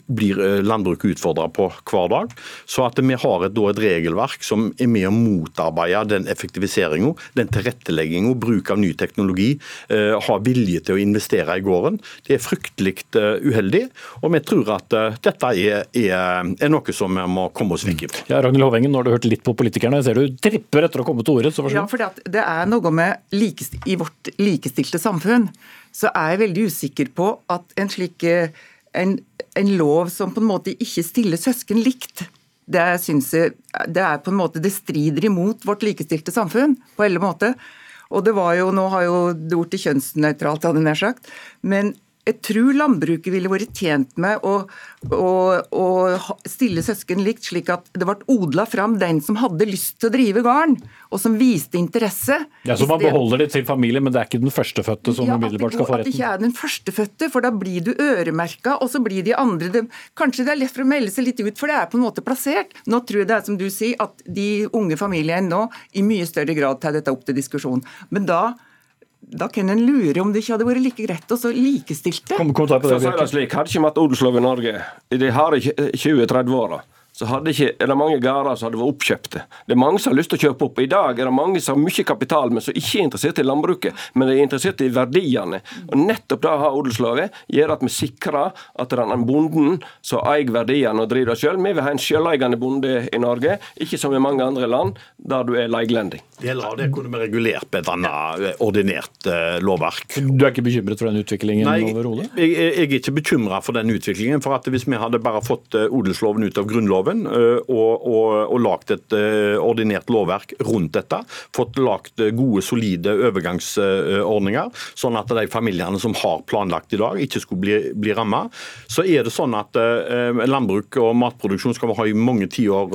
blir landbruket utfordra på hver dag. Så at vi har et, et regelverk som er med å motarbeide den effektiviseringa, den tilrettelegginga, bruk av ny teknologi, ha vilje til å investere i gården, det er fryktelig uheldig. Og vi tror at dette er, er, er noe som vi må komme oss vekk fra. Ja, Ragnhild Hovengen, nå har du hørt litt på politikerne. Jeg ser du tripper etter å komme til ordet. så Ja, for det er noe med likest, I vårt likestilte samfunn så er jeg veldig usikker på at en slik en, en lov som på en måte ikke stiller søsken likt, det, synes jeg, det er på en måte, det strider imot vårt likestilte samfunn på alle måter. Og det var jo, Nå har jo det blitt kjønnsnøytralt, hadde jeg nær sagt. Men jeg tror landbruket ville vært tjent med å, å, å, stille søsken likt, slik at det ble odla fram den som hadde lyst til å drive gården, og som viste interesse. Ja, Så man beholder det til familien, men det er ikke den førstefødte som ja, umiddelbart skal få retten? At det ikke er den førstefødte, for da blir du øremerka, og så blir de andre det, Kanskje det er lett for å melde seg litt ut, for det er på en måte plassert. Nå tror jeg det er som du sier, at de unge familiene nå i mye større grad tar dette opp til diskusjon. Men da da kan en lure om det ikke hadde vært like greit å likestilt det. Kom, kom på det, det slik, Hadde ikke vi hatt odelslov i Norge. I de harde 20-30 åra, så hadde ikke, er det mange gårder som hadde vært oppkjøpte. Det er mange som har lyst til å kjøpe opp. I dag er det mange som har mye kapital, men som ikke er interessert i landbruket, men de er interessert i verdiene. Og Nettopp det har odelsloven gjør at vi sikrer at det den bonden som eier verdiene og driver det sjøl. Vi vil ha en sjøleigende bonde i Norge, ikke som i mange andre land der du er leiglending. Deler av det kunne vi regulert med et annet ordinært uh, lovverk. Du er ikke bekymret for den utviklingen overhodet? Jeg, jeg, jeg, er ikke bekymra for den utviklingen. for at Hvis vi hadde bare fått odelsloven ut av Grunnloven, Eh, og, og, og lagt et ordinert lovverk rundt dette. Fått lagt eh, gode, solide overgangsordninger, sånn at de familiene som har planlagt i dag, ikke skulle bli, bli ramma. Så er det sånn at landbruk og matproduksjon skal vi ha i mange tiår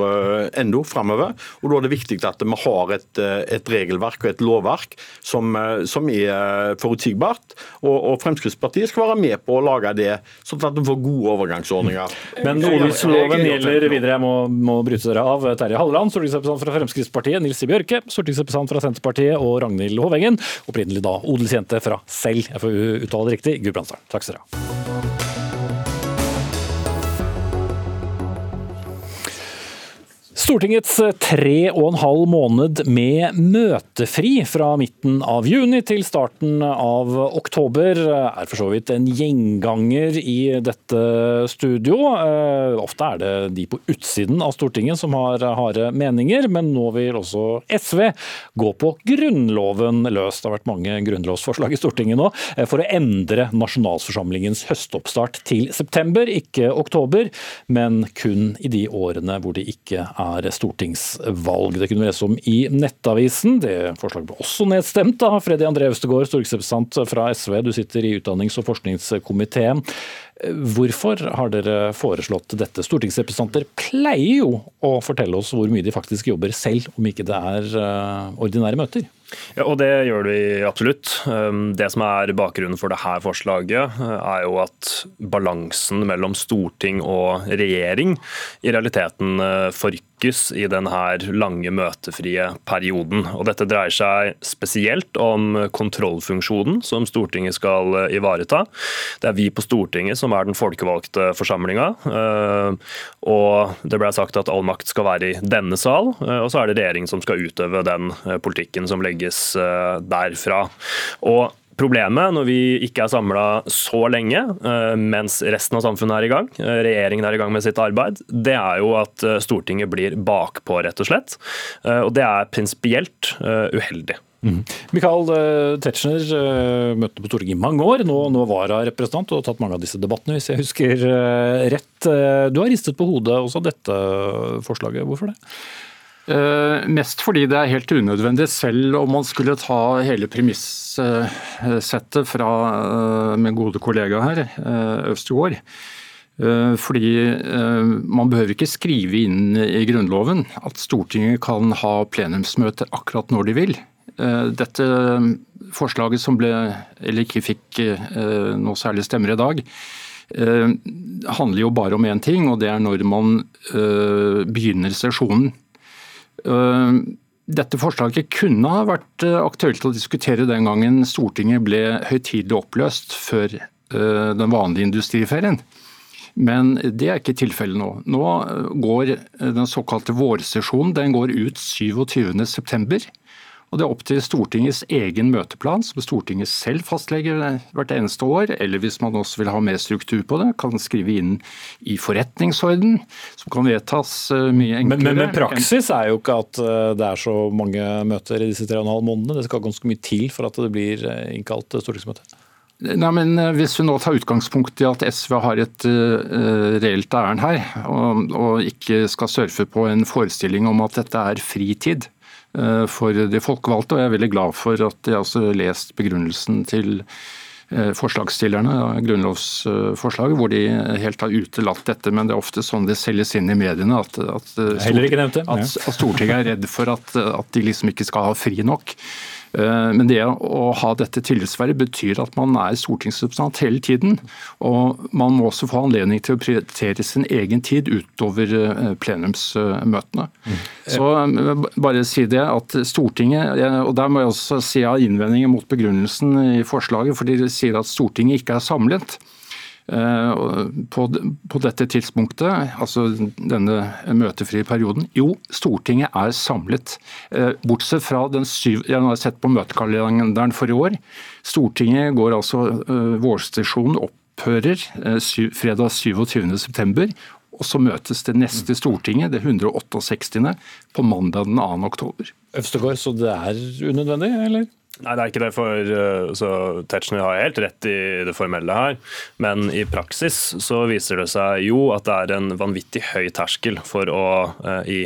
enda framover. Og da er det viktig at vi har et, et regelverk og et lovverk som, som er forutsigbart. Og, og, Fremskrittspartiet skal være med på å lage det, sånn at vi får gode overgangsordninger. Men odelsloven gjelder videre. Jeg må, må bryte dere av. Terje Halleland, stortingsrepresentant fra Fremskrittspartiet. Nils I. Bjørke, stortingsrepresentant fra Senterpartiet. Og Ragnhild Hovengen, opprinnelig da odelsjente fra selv, jeg får uttale det riktig, Gudbrandsdalen. Takk skal dere ha. Stortingets tre og en halv måned med møtefri fra midten av juni til starten av oktober er for så vidt en gjenganger i dette studio. Eh, ofte er det de på utsiden av Stortinget som har harde meninger, men nå vil også SV gå på Grunnloven løs. Det har vært mange grunnlovsforslag i Stortinget nå eh, for å endre nasjonalforsamlingens høstoppstart til september, ikke oktober, men kun i de årene hvor det ikke er er stortingsvalg. Det kunne vi lese om i Nettavisen. Det forslaget ble også nedstemt av Freddy André Øvstegård, stortingsrepresentant fra SV. Du sitter i utdannings- og forskningskomiteen. Hvorfor har dere foreslått dette? Stortingsrepresentanter pleier jo å fortelle oss hvor mye de faktisk jobber selv, om ikke det er eh, ordinære møter. Ja, og Det gjør vi absolutt. Um, det som er bakgrunnen for dette forslaget, uh, er jo at balansen mellom storting og regjering i realiteten uh, forrykker lykkes i denne lange møtefrie perioden. Og dette dreier seg spesielt om kontrollfunksjonen som Stortinget skal eh, ivareta. Det er vi på Stortinget som er den folkevalgte forsamlinga. Eh, og det ble sagt at all makt skal være i denne sal, eh, og så er det regjeringen som skal utøve den politikken som legges derfra. Og Problemet når vi ikke er samla så lenge, eh, mens resten av samfunnet er i gang, eh, regjeringen er i gang med sitt arbeid, det er jo at eh, Stortinget blir bakpå, rett og slett. Og det er prinsipielt uheldig. Mm. Michael Tetzschner møtte på Stortinget i mange år, nå, nå vararepresentant og har tatt mange av disse debattene, hvis jeg husker rett. Du har ristet på hodet også dette forslaget, hvorfor det? Uh, mest fordi det er helt unødvendig, selv om man skulle ta hele premissettet fra uh, min gode kollega her, uh, Øvstegård. Fordi man behøver ikke skrive inn i Grunnloven at Stortinget kan ha plenumsmøter akkurat når de vil. Dette forslaget som ble, eller ikke fikk noe særlig stemmer i dag, handler jo bare om én ting, og det er når man begynner sesjonen. Eh, dette forslaget kunne ha vært eh, aktuelt å diskutere den gangen Stortinget ble høytidelig oppløst før eh, den vanlige industriferien. Men det er ikke tilfellet nå. Nå går den såkalte vårsesjonen den går ut 27.9. Og Det er opp til Stortingets egen møteplan, som Stortinget selv fastlegger hvert eneste år. Eller hvis man også vil ha mer struktur på det, kan skrive inn i forretningsorden, som kan vedtas eh, mye enklere. Men, men, men praksis er jo ikke at eh, det er så mange møter i disse tre og en halv månedene. Det skal ganske mye til for at det blir eh, innkalt stortingsmøte. Nei, men Hvis vi nå tar utgangspunkt i at SV har et uh, reelt ærend her, og, og, ikke skal surfe på en forestilling om at dette er fritid, for de folkevalgte. Og jeg er veldig glad for at jeg også har lest begrunnelsen til eh, forslagsstillerne av grunnlovsforslaget, hvor de helt har utelatt dette. Men det er ofte sånn det selges inn i mediene, at, at, Stortinget, at, at Stortinget er redd for at, at de liksom ikke skal ha fri nok. Eh, men det å ha dette tillitsvervet betyr at man er stortingsrepresentant hele tiden. Og man må også få anledning til å prioritere sin egen tid utover eh, plenumsmøtene. Mm. Så eh, bare si det at Stortinget, og der må jeg også si av innvendinger mot begrunnelsen i forslaget, for de sier at Stortinget ikke er samlet. Eh, på, på, dette tidspunktet, altså denne møtefrie perioden? Jo, Stortinget er samlet. Eh, bortsett fra den syv, Jeg har sett på møtekalenderen for i år. Stortinget går altså eh, Vårsesjonen opphører fredag 27.9. Og så møtes det neste Stortinget, det 168., på mandag den 2. oktober. Øvstegård, så det er unødvendig, eller? Nei, det er ikke det. for eh, så Tetzschner har helt rett i det formelle her. Men i praksis så viser det seg jo at det er en vanvittig høy terskel for å eh, i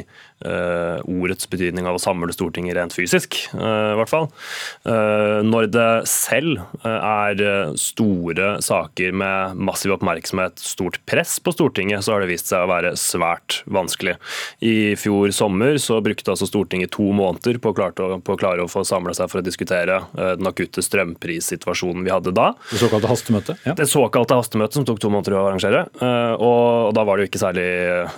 Uh, ordets betydning av å samle Stortinget rent fysisk, uh, i hvert fall. Uh, når det selv er store saker med massiv oppmerksomhet, stort press på Stortinget, så har det vist seg å være svært vanskelig. I fjor sommer så brukte altså Stortinget to måneder på å, klare å, på å, klare å få samle seg for å diskutere den akutte strømprissituasjonen vi hadde da. Det såkalte hastemøtet? Ja. Det såkalte hastemøtet som tok to måneder å arrangere. Og da var det jo ikke særlig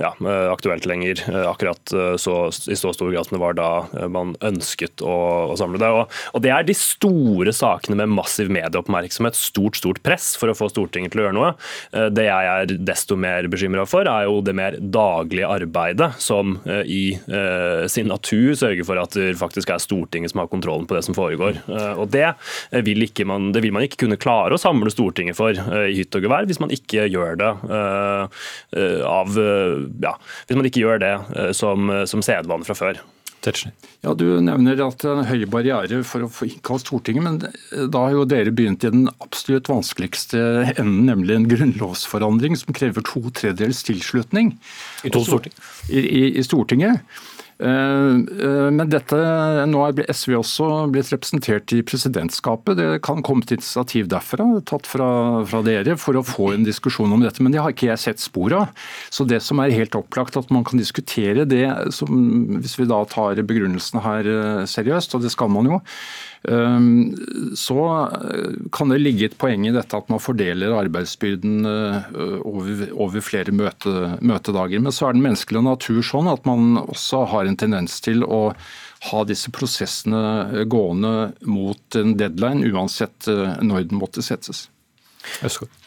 ja, aktuelt lenger akkurat så, i så stor grad som det var da eh, man ønsket å, å samle det. Og, og, Det er de store sakene med massiv medieoppmerksomhet, stort stort press for å få Stortinget til å gjøre noe. Eh, det jeg er desto mer bekymra for, er jo det mer daglige arbeidet som eh, i uh, sin natur sørger for at det faktisk er Stortinget som har kontrollen på det som foregår. Uh, og det vil, man, det vil, man, ikke kunne klare å samle Stortinget for uh, i hytt og gevær hvis man ikke gjør det av ja, hvis man ikke gjør det som, som sedvane fra før. Ja, Du nevner at det er en høy barriere for å få innkalt Stortinget, men da har jo dere begynt i den absolutt vanskeligste enden, nemlig en grunnlovsforandring som krever to tredjedels tilslutning I, to i, i Stortinget. Men dette, nå er SV også blitt representert i presidentskapet. Det kan komme et initiativ derfra, tatt fra, fra, dere, for å få en diskusjon om dette. Men det har ikke jeg sett spor av. Så det som er helt opplagt at man kan diskutere det, som, hvis vi da tar begrunnelsene her seriøst, og det skal man jo, så eh, kan det ligge et poeng i dette at man fordeler arbeidsbyrden eh, over, flere møte, møtedager. Men så er den menneskelige natur sånn at man også har en tendens til å ha disse prosessene gående mot en deadline, uansett eh, når den måtte settes.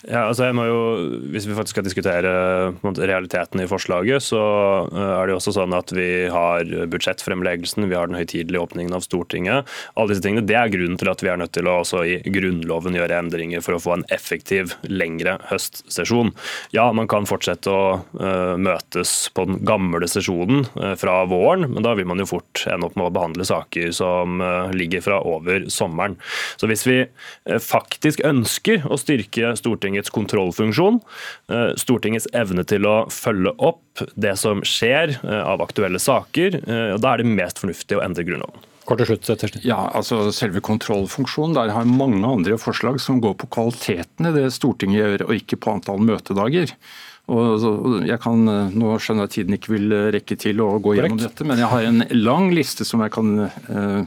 Ja, altså jeg må jo, Hvis vi faktisk skal diskutere realiteten i forslaget, så eh, er det jo også sånn at vi har budsjettfremleggelsen, vi har den høytidelige åpningen av Stortinget. Alle disse tingene, Det er grunnen til at vi er nødt til å også i Grunnloven gjøre endringer for å få en effektiv, lengre høstsesjon. Ja, man kan fortsette å uh, møtes på den gamle sesjonen uh, fra våren, men da vil man jo fort ende opp med å behandle saker som ligger fra over sommeren. Så hvis vi faktisk ønsker å styrke Stortinget Stortingets kontrollfunksjon, eh, Stortingets evne til å følge opp det som skjer eh, av aktuelle saker. Eh, og Da er det mest fornuftig å endre Grunnloven. Kort til slutt, Ja, altså Selve kontrollfunksjonen, der har mange andre forslag som går på kvaliteten i det Stortinget gjør, og ikke på antall møtedager. Og jeg kan, Nå skjønner jeg at tiden ikke vil rekke til å gå gjennom Korrekt. dette, men jeg har en lang liste som jeg kan uh,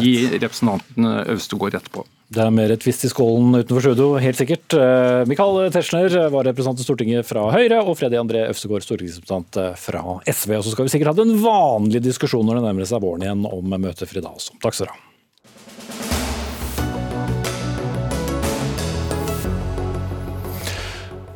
gi representanten Øvstegård etterpå. Det er mer tvist i skålen utenfor studio, helt sikkert. Eh, Michael Tetzschner var representant i Stortinget fra Høyre, og Freddy André Øvstegård, stortingsrepresentant eh, fra SV. Og så skal vi sikkert ha den vanlige diskusjonen når det nærmer seg våren igjen om møtefri da også. Takk skal dere ha.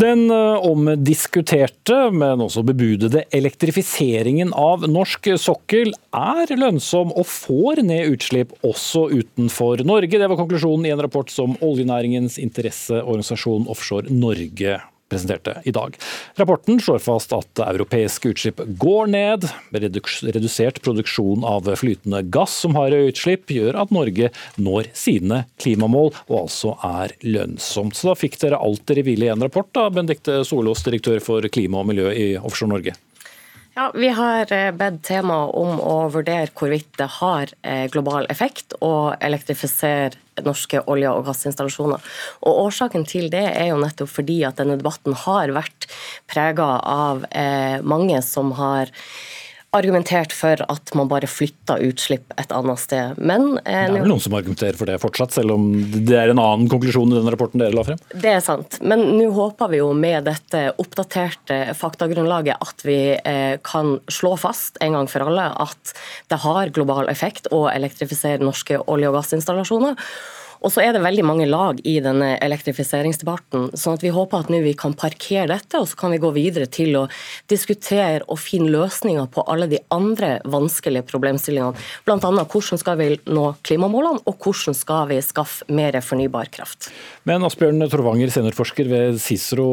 Den eh, omdiskuterte, men også bebudede elektrifiseringen av norsk sokkel er lønnsom og får ned utslipp også utenfor Norge. Det var konklusjonen i en rapport som oljenæringens interesseorganisasjon Offshore Norge presenterte i dag. Rapporten slår fast at europeiske utslipp går ned. Redusert produksjon av flytende gass som har utslipp, gjør at Norge når sine klimamål, og altså er lønnsomt. Så da fikk dere alt dere ville i en rapport, da, Benedicte Solås, direktør for klima og miljø i Offshore Norge. Ja, Vi har eh, bedt temaet om å vurdere hvorvidt det har eh, global effekt å elektrifisere norske olje- og gassinstallasjoner. Og Årsaken til det er jo nettopp fordi at denne debatten har vært prega av eh, mange som har argumentert for at man bare flytter utslipp et annet sted. Men, eh, det er vel noen som argumenterer for det fortsatt, selv om det er en annen konklusjon i den rapporten dere la frem? Det er sant, men nå håper vi jo med dette oppdaterte faktagrunnlaget at vi eh, kan slå fast en gang for alle at det har global effekt å elektrifisere norske olje- og gassinstallasjoner. Og så er det veldig mange lag i denne elektrifiseringsdebatten. sånn at Vi håper at nå vi kan parkere dette, og så kan vi gå videre til å diskutere og finne løsninger på alle de andre vanskelige problemstillingene. Bl.a. hvordan skal vi nå klimamålene, og hvordan skal vi skaffe mer fornybar kraft. Men Asbjørn Trovanger, seniorforsker ved Cicero.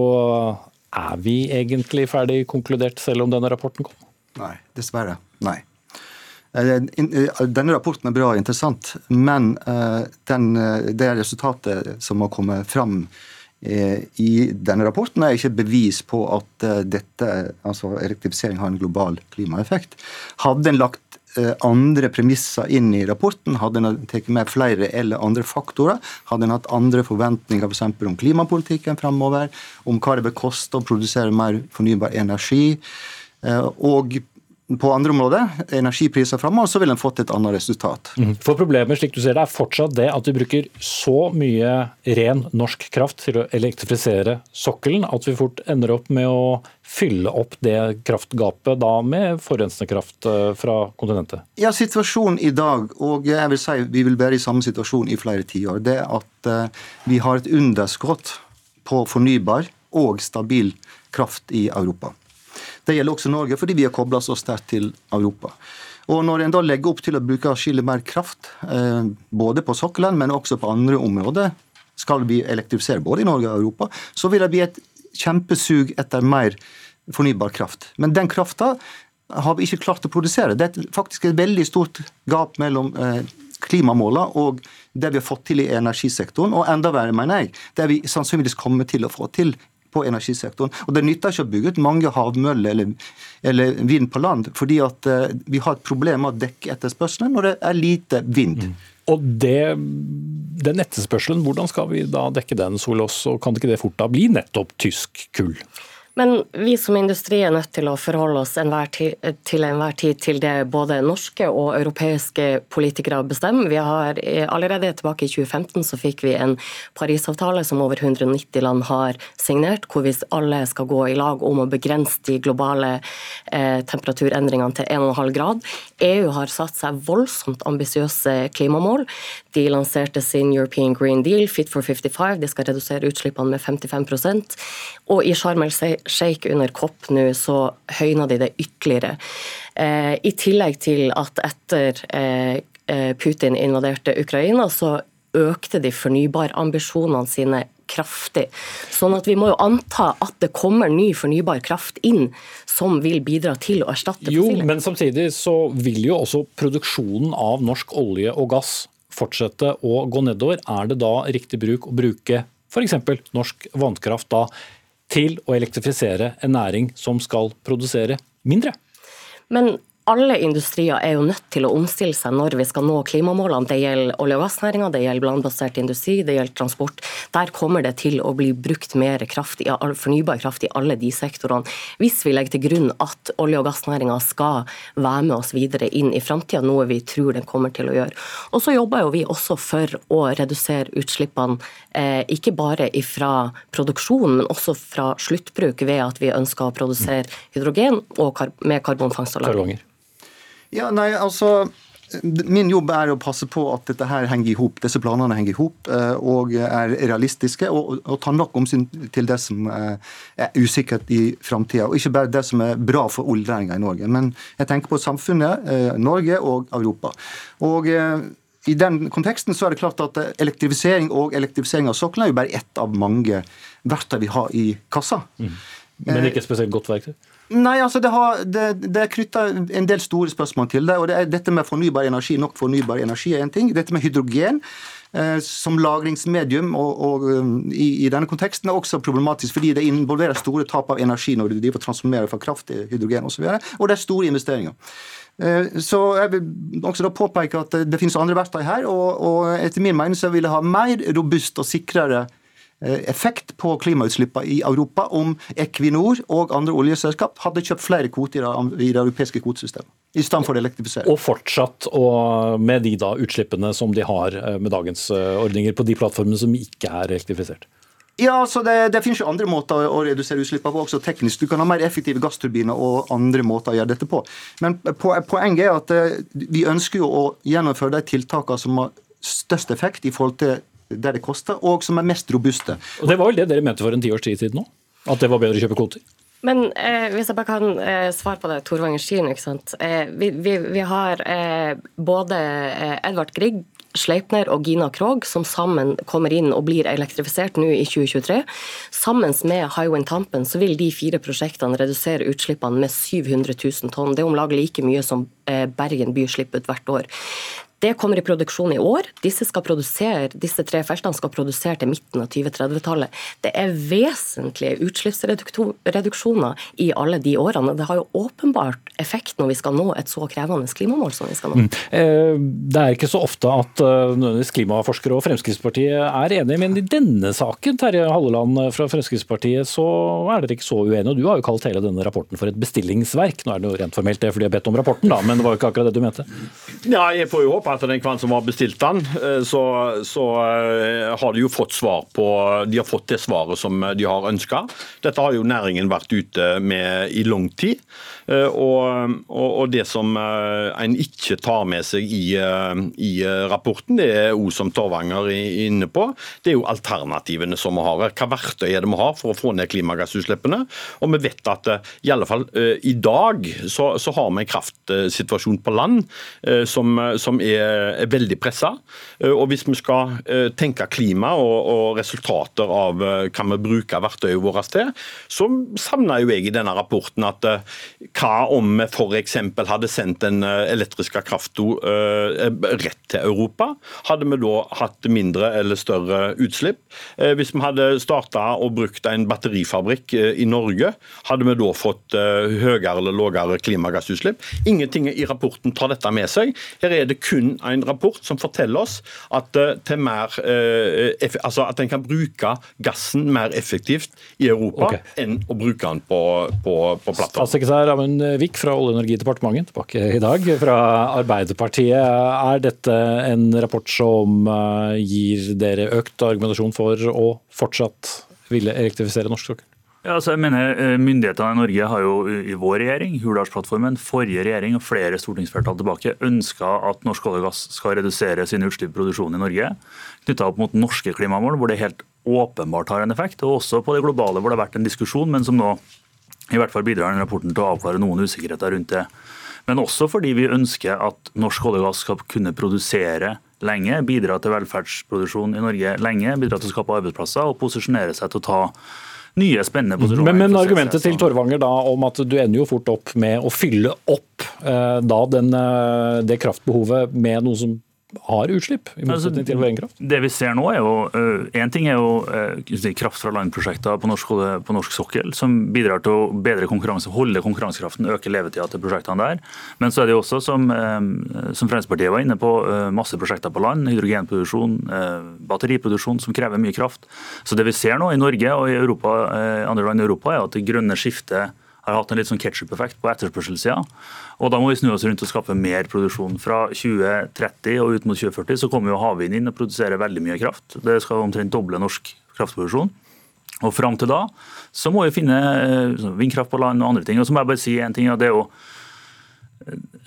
Er vi egentlig ferdig konkludert, selv om denne rapporten kom? Nei, dessverre. Nei. Eh, eh, denne rapporten er bra og interessant, men eh, den, det resultatet som har kommet fram i denne rapporten, er ikke bevis på at dette, altså elektrifisering har en global klimaeffekt. Hadde en lagt andre premisser inn i rapporten, hadde en tatt med flere eller andre faktorer, hadde en hatt andre forventninger f.eks. For om klimapolitikken fremover, om hva det vil koste å produsere mer fornybar energi, og på andre områder, energipriser framover, så vil en fått et annet resultat. Mhm. For Problemet slik du ser det, er fortsatt det at vi bruker så mye ren norsk kraft til å elektrifisere sokkelen at vi fort ender opp med å fylle opp det kraftgapet da med forurensende kraft eh, fra kontinentet? Ja, Situasjonen i dag, og jeg vil si vi vil være i samme situasjon i flere tiår, det er at eh, vi har et underskudd på fornybar og stabil kraft i Europa. Det gjelder også Norge, fordi vi har kobla så sterkt til Europa. Og Når en da legger opp til å bruke atskillig mer kraft, eh, både på sokkelen, men også på andre områder, skal vi elektrifisere både i Norge og Europa, så vil det bli et kjempesug etter mer fornybar kraft. Men den krafta har vi ikke klart å produsere. Det er faktisk et veldig stort gap mellom eh, klimamålene og det vi har fått til i energisektoren. Og enda verre, mener jeg, det vi sannsynligvis kommer til å få til på energisektoren. Og Det nytter ikke å bygge ut mange havmøller eller, eller, vind på land, fordi at uh, vi har et problem med å dekke etterspørselen når det er lite vind. Mm. Og det, Den etterspørselen, hvordan skal vi da dekke den, Solås? Og kan ikke det fort da bli nettopp tysk kull? Men vi som industri er nødt til å forholde oss enhver tid, til enhver tid til det både norske og europeiske politikere bestemmer. Vi har Allerede tilbake i 2015 så fikk vi en Parisavtale som over 190 land har signert, hvor vi alle skal gå i lag om å begrense de globale eh, temperaturendringene til 1,5 grad. EU har satt seg voldsomt ambisiøse klimamål. De lanserte sin European Green Deal, Fit for 55. De skal redusere utslippene med 55% Og i Sharm shake under kopp nå, så høyner de det ytterligere. Eh, I tillegg til at etter eh, eh, Putin invaderte Ukraina, så økte de fornybarambisjonene sine kraftig. Sånn at vi må jo anta at det kommer ny fornybar kraft inn som vil bidra til å erstatte fossile. Jo, men samtidig så vil jo også produksjonen av norsk olje og gass fortsette å gå nedover. Er det da riktig bruk å bruke f.eks. norsk vannkraft da til å elektrifisere en næring som skal produsere mindre. Men alle industrier er jo nødt til å omstille seg når vi skal nå klimamålene. Det gjelder olje- og gassnæringa, det gjelder landbasert industri, det gjelder transport. Der kommer det til å bli brukt mer kraft, fornybar kraft i alle de sektorene. Hvis vi legger til grunn at olje- og gassnæringa skal være med oss videre inn i framtida, noe vi tror den kommer til å gjøre. Og så jobber jo vi også for å redusere utslippene, eh, ikke bare fra produksjon, men også fra sluttbruk, ved at vi ønsker å produsere hydrogen og med karbonfangst og lagring. Ja, nei, altså... Min jobb er å passe på at dette her henger i hop, disse planene henger i hop eh, og er realistiske, og, og tar nok omsyn til det som eh, er usikkert i framtida. Og ikke bare det som er bra for oljenæringa i Norge. Men jeg tenker på samfunnet, eh, Norge og Europa. Og i den konteksten så er det klart at elektrifisering og elektrifisering av sokkelen er jo bare ett av mange verktøy vi har i kassa. Mm. Men ikke spesielt godt verktøy? Nei, altså det, har, det, det er knytta en del store spørsmål til det. og det er Dette med fornybar energi, nok fornybar energi er en ting. Dette med hydrogen eh, som lagringsmedium og, og um, i, i, denne konteksten er også problematisk, fordi det involverer store tap av energi når du driver transformerer fra kraft til hydrogen osv. Og, så og det er store investeringer. Eh, så jeg vil også da påpeke at det finnes andre verktøy her, og, og etter min mening så vil jeg ha mer robust og sikrere Eh, effekt på klimautslippene i Europa om Equinor og andre oljeselskap hadde kjøpt flere kvoter i det europeiske kvotesystemet. I stedet for å elektrifisere. Og fortsatt og med de da utslippene som de har eh, med dagens eh, ordninger på de plattformene som ikke er elektrifisert? Ja, altså det, det finnes jo andre måter å redusere utslippene på, også teknisk. Du kan ha mer effektive gassturbiner og andre måter å gjøre dette på. Men poenget er at vi ønsker jo å gjennomføre de tiltakene som har størst effekt i forhold til det det koster, og som er mest robuste. Og Det var vel det dere mente for en tiårs tid siden nå? At det var bedre å kjøpe kvoter? Men eh, hvis jeg bare kan eh, svare på det Torvanger sier ikke sant. Eh, vi, vi, vi, har eh, både eh, Edvard Grieg Sleipner og Gina Krog, som sammen kommer inn og blir elektrifisert nå i 2023. Sammen med Highwind Tampen så vil de fire prosjektene redusere utslippene med 700 000 tonn. Det er om lag like mye som eh, Bergen by slipper ut hvert år. Det kommer i produksjon i år. Disse, disse, tre feltene skal produsere til midten av 2030-tallet. Det er vesentlige utslippsreduksjoner i alle de årene. Det har jo åpenbart effekt når vi skal nå et så krevende klimamål som vi skal nå. Mm. Eh, det er ikke så ofte at eh, klimaforskere og Fremskrittspartiet er enige, men i denne saken Terje Halleland fra Fremskrittspartiet, så er dere ikke så uenige. Du har jo kalt hele denne rapporten for et bestillingsverk. Nå er det jo rent formelt det fordi jeg har bedt om rapporten, da, men det var jo ikke akkurat det du mente? Ja, jeg får jo håpe at den kvann som har bestilt den, eh, så, så, eh, har de jo fått svar på De har fått det svaret som de har ønska. Dette har jo næringen vært ute med i lang tid. Eh, og, og, det som en ikke tar med seg i, i rapporten, det er òg som Torvanger er inne på, det er jo alternativene som vi har. Hva verktøy er det vi har for å få ned klimagassutslippene? Og vi vet at i alle fall i dag så, så har vi en kraftsituasjon på land som, som er er, veldig pressa. Eh, og hvis vi skal eh, tenke klima og, og resultater av hva eh, vi bruker verktøyet vårt til, så savner jo jeg i denne rapporten at Hva om vi f.eks. hadde sendt den elektriske krafta rett til Europa? Hadde vi da hatt mindre eller større utslipp? Hvis vi hadde starta og brukt en batterifabrikk i Norge, hadde vi da fått høyere eller lavere klimagassutslipp? Ingenting i rapporten tar dette med seg. Her er det kun en rapport som forteller oss at, mer, altså at en kan bruke gassen mer effektivt i Europa okay. enn å bruke den på, på, på plattform. Statssekretær Amund Wiik fra Olje- og energidepartementet tilbake i dag fra Arbeiderpartiet. Er dette en rapport som eh, gir dere økt argumentasjon for å fortsatt ville elektrifisere norsk sokkel? Ja, altså jeg mener eh, Myndighetene i Norge har jo i vår regjering, Hurdalsplattformen, forrige regjering og flere stortingsflertall tilbake ønska at norsk olje og gass skal redusere sine utslipp i i Norge. Knytta opp mot norske klimamål, hvor det helt åpenbart har en effekt. Og også på det globale, hvor det har vært en diskusjon, men som nå i hvert fall bidrar den rapporten til å avklare noen usikkerheter rundt det. Men også fordi vi ønsker at norsk olje og gass skal kunne produsere lenge, bidra til velferdsproduksjon i Norge lenge, bidra til å skape arbeidsplasser og posisjonere seg til å ta nye spennende posisjoner. Men, men argumentet til Torvanger da om at du ender jo fort opp med å fylle opp eh, da den, eh, det kraftbehovet med noe som har utslipp, i altså, motsetning til vår egen kraft? Det vi ser nå er jo, Én uh, ting er jo uh, kraft fra land-prosjekter på, på, norsk sokkel, som bidrar til å bedre konkurranse, holde konkurransekraften, øke levetida til prosjektene der. Men så er det jo også, som, um, som Fremskrittspartiet var inne på, masse prosjekter på land. Hydrogenproduksjon, batteriproduksjon som krever mye kraft. Så det vi ser nå i Norge og i Europa, andre land i Europa, er at det grønne skiftet har hatt en litt sånn ketsjup-effekt på etterspørselssida. Og da må vi snu oss rundt og skaffe mer produksjon. Fra 2030 og ut mot 2040 så kommer jo havvind inn og produserer veldig mye kraft. Det skal omtrent doble norsk kraftproduksjon. Og fram til da så må vi finne eh, vindkraft på land og andre ting. Og så må jeg bare si en ting, og det er jo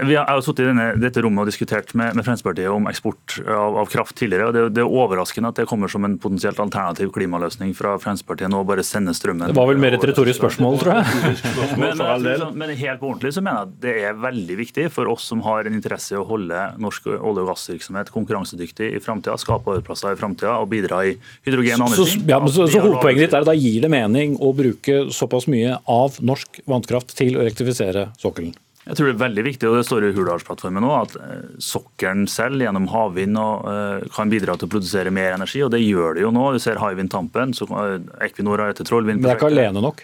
vi har jo sittet i denne, dette rommet og diskutert med, med Fremskrittspartiet om eksport av, av kraft tidligere. og det, det, er overraskende at det kommer som en potensielt alternativ klimaløsning fra Fremskrittspartiet nå å bare sende strømmen Det var vel mer et retorisk spørsmål, tror jeg. men, men, men, helt på ordentlig så mener jeg at det er veldig viktig for oss som har en interesse i å holde norsk olje- og gassvirksomhet konkurransedyktig i framtida, skape arbeidsplasser i framtida og bidra i hydrogen og andre ting. Ja, så, så hovedpoenget ditt er at da gir det mening å bruke såpass mye av norsk vannkraft til å elektrifisere sokkelen? Jeg tror det er veldig viktig, og det står i Hurdalsplattformen nå, at eh, sokkelen selv gjennom havvind eh, kan bidra til å produsere mer energi, og det gjør det jo nå. Du ser Hywind Tampen, så eh, Equinor har etter Trollvind. Men det er ikke alene nok?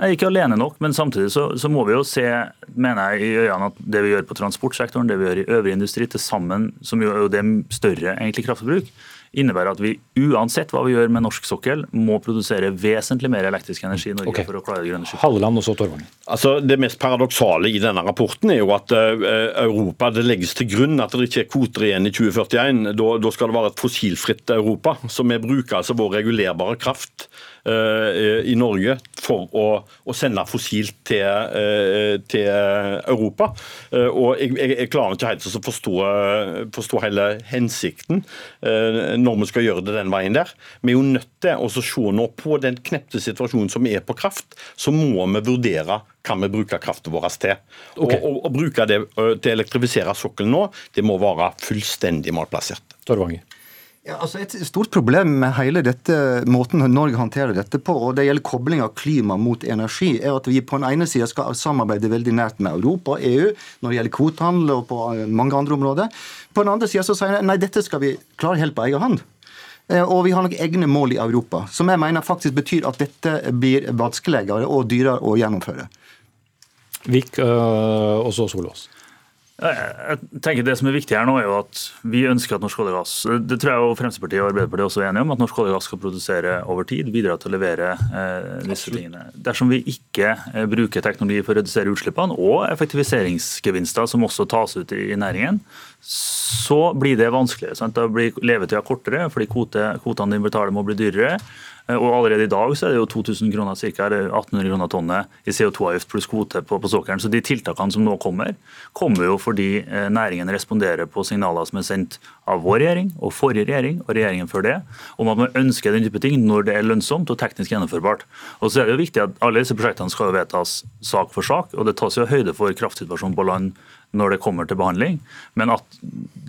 Nei, Ikke alene nok, men samtidig så, så, må vi jo se mener jeg, i øynene at det vi gjør på transportsektoren, det vi gjør i øvrig industri, til sammen, som jo er det større egentlig kraftforbruk, innebærer at vi uansett hva vi gjør med norsk sokkel, må produsere vesentlig mer elektrisk energi i Norge okay. for å klare det grønne skiftet. Halleland og så Torvang. Altså, det mest paradoksale i denne rapporten er jo at uh, Europa, det legges til grunn at det ikke er kvoter igjen i 2041. Da, da skal det være et fossilfritt Europa. Så vi bruker altså vår regulerbare kraft uh, i Norge for å, å sende fossilt til, uh, til Europa. og jeg, jeg, jeg, klarer ikke helt å forstå, forstå hele hensikten når vi skal gjøre det den veien der. Vi er jo nødt til å se nå på den knepte situasjonen som er på kraft, så må vi vurdere hva vi bruker kraften vår til. Okay. Og, Å bruke det til å elektrifisere sokkelen nå, det må være fullstendig malplassert. Torvanger. Ja, altså Et stort problem med hele dette måten Norge håndterer dette på, og det gjelder kobling av klima mot energi, er at vi på den ene sida skal samarbeide veldig nært med Europa og EU når det gjelder kvotehandel og på mange andre områder. På den andre sida sier de nei, dette skal vi klare helt på egen hånd. Eh, og vi har noen egne mål i Europa, som jeg mener faktisk betyr at dette blir vanskeligere og dyrere å gjennomføre. Vik øh, og så Solås. Jeg tenker Det som er viktig her nå er jo at vi ønsker at norsk olje og gass Det tror jeg og Fremskrittspartiet og Arbeiderpartiet også er enige om, at norsk olje og gass skal produsere over tid, bidra til å levere eh, disse tingene. Dersom vi ikke eh, bruker teknologi for å redusere utslippene, og effektiviseringsgevinster som også tas ut i, i næringen, så blir det vanskeligere. Sant? Da blir levetida kortere fordi kvote, kvotene de betaler må bli dyrere. Eh, og Allerede i dag så er det jo 2000 kroner ca. 1800 kroner tonnet i CO2-avgift pluss kvote på, på sokkelen. Så de tiltakene som nå kommer, kommer jo fordi eh, næringen responderer på signaler som er sendt av vår regjering og forrige regjering og regjeringen før det, om at man ønsker den type ting når det er lønnsomt og teknisk gjennomførbart. Og så er det jo viktig at Alle disse prosjektene skal jo vedtas sak for sak, og det tas jo høyde for kraftsituasjonen på land når det kommer til behandling. Men at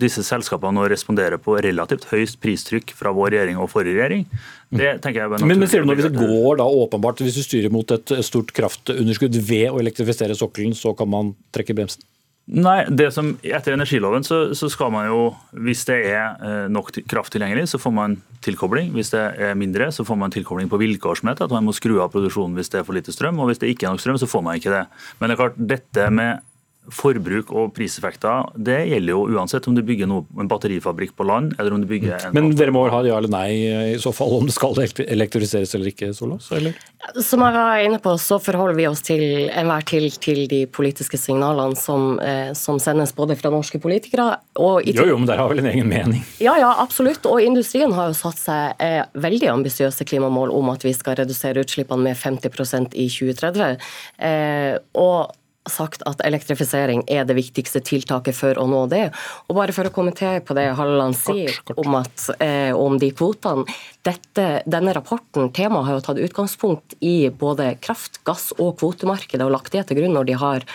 disse selskapene nå responderer på relativt høyst pristrykk fra vår regjering og forrige regjering, Det tenker jeg Men, men sier du når det går da åpenbart, hvis du styrer mot et stort kraftunderskudd ved å elektrifisere sokkelen, så kan man trekke bremsen? Nei, det som, Etter energiloven så, så, skal man jo, hvis det er eh, nok kraft tilgjengelig, så får man tilkobling. Hvis det er mindre, så får man tilkobling på vilkårsmøte. At man må skru av produksjonen hvis det er for lite strøm. Og hvis det ikke er nok strøm, så får man ikke det. Men det er klart, dette med forbruk og priseffekter, det gjelder jo uansett om du bygger noe, en batterifabrikk på land, eller om du bygger en Men dere må ha ja eller nei i så fall, om det skal elektrifiseres eller ikke, Solås? Eller? Som jeg var inne på, så forholder vi oss til enhver til, til de politiske signalene som, eh, som, sendes både fra norske politikere og i Jo, jo, men dere har vel en egen mening? Ja, ja, absolutt. Og industrien har jo satt seg eh, veldig ambisiøse klimamål om at vi skal redusere utslippene med 50% i 2030. Eh, og sagt at elektrifisering er det viktigste tiltaket for å nå det. Og bare for å kommentere på det Halleland sier om, at, eh, om de kvotene. Dette, denne rapporten, Temaet har jo tatt utgangspunkt i både kraft, gass og kvotemarkedet og lagt det til grunn når de har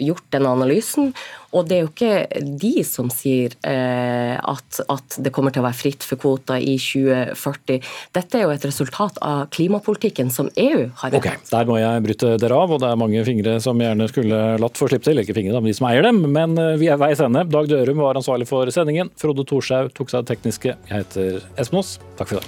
gjort denne analysen. Og det er jo ikke de som sier eh, at, at, det kommer til å være fritt for kvoter i 2040. Dette er jo et resultat av klimapolitikken som EU har. Ok, Der må jeg bryte dere av, og det er mange fingre som gjerne skulle latt få slippe til. Ikke fingre, men de som eier dem. Men eh, vi er veis ende. Dag Dørum var ansvarlig for sendingen. Frode Thorshaug tok seg av det tekniske. Jeg heter Espen Aas. Takk for i dag.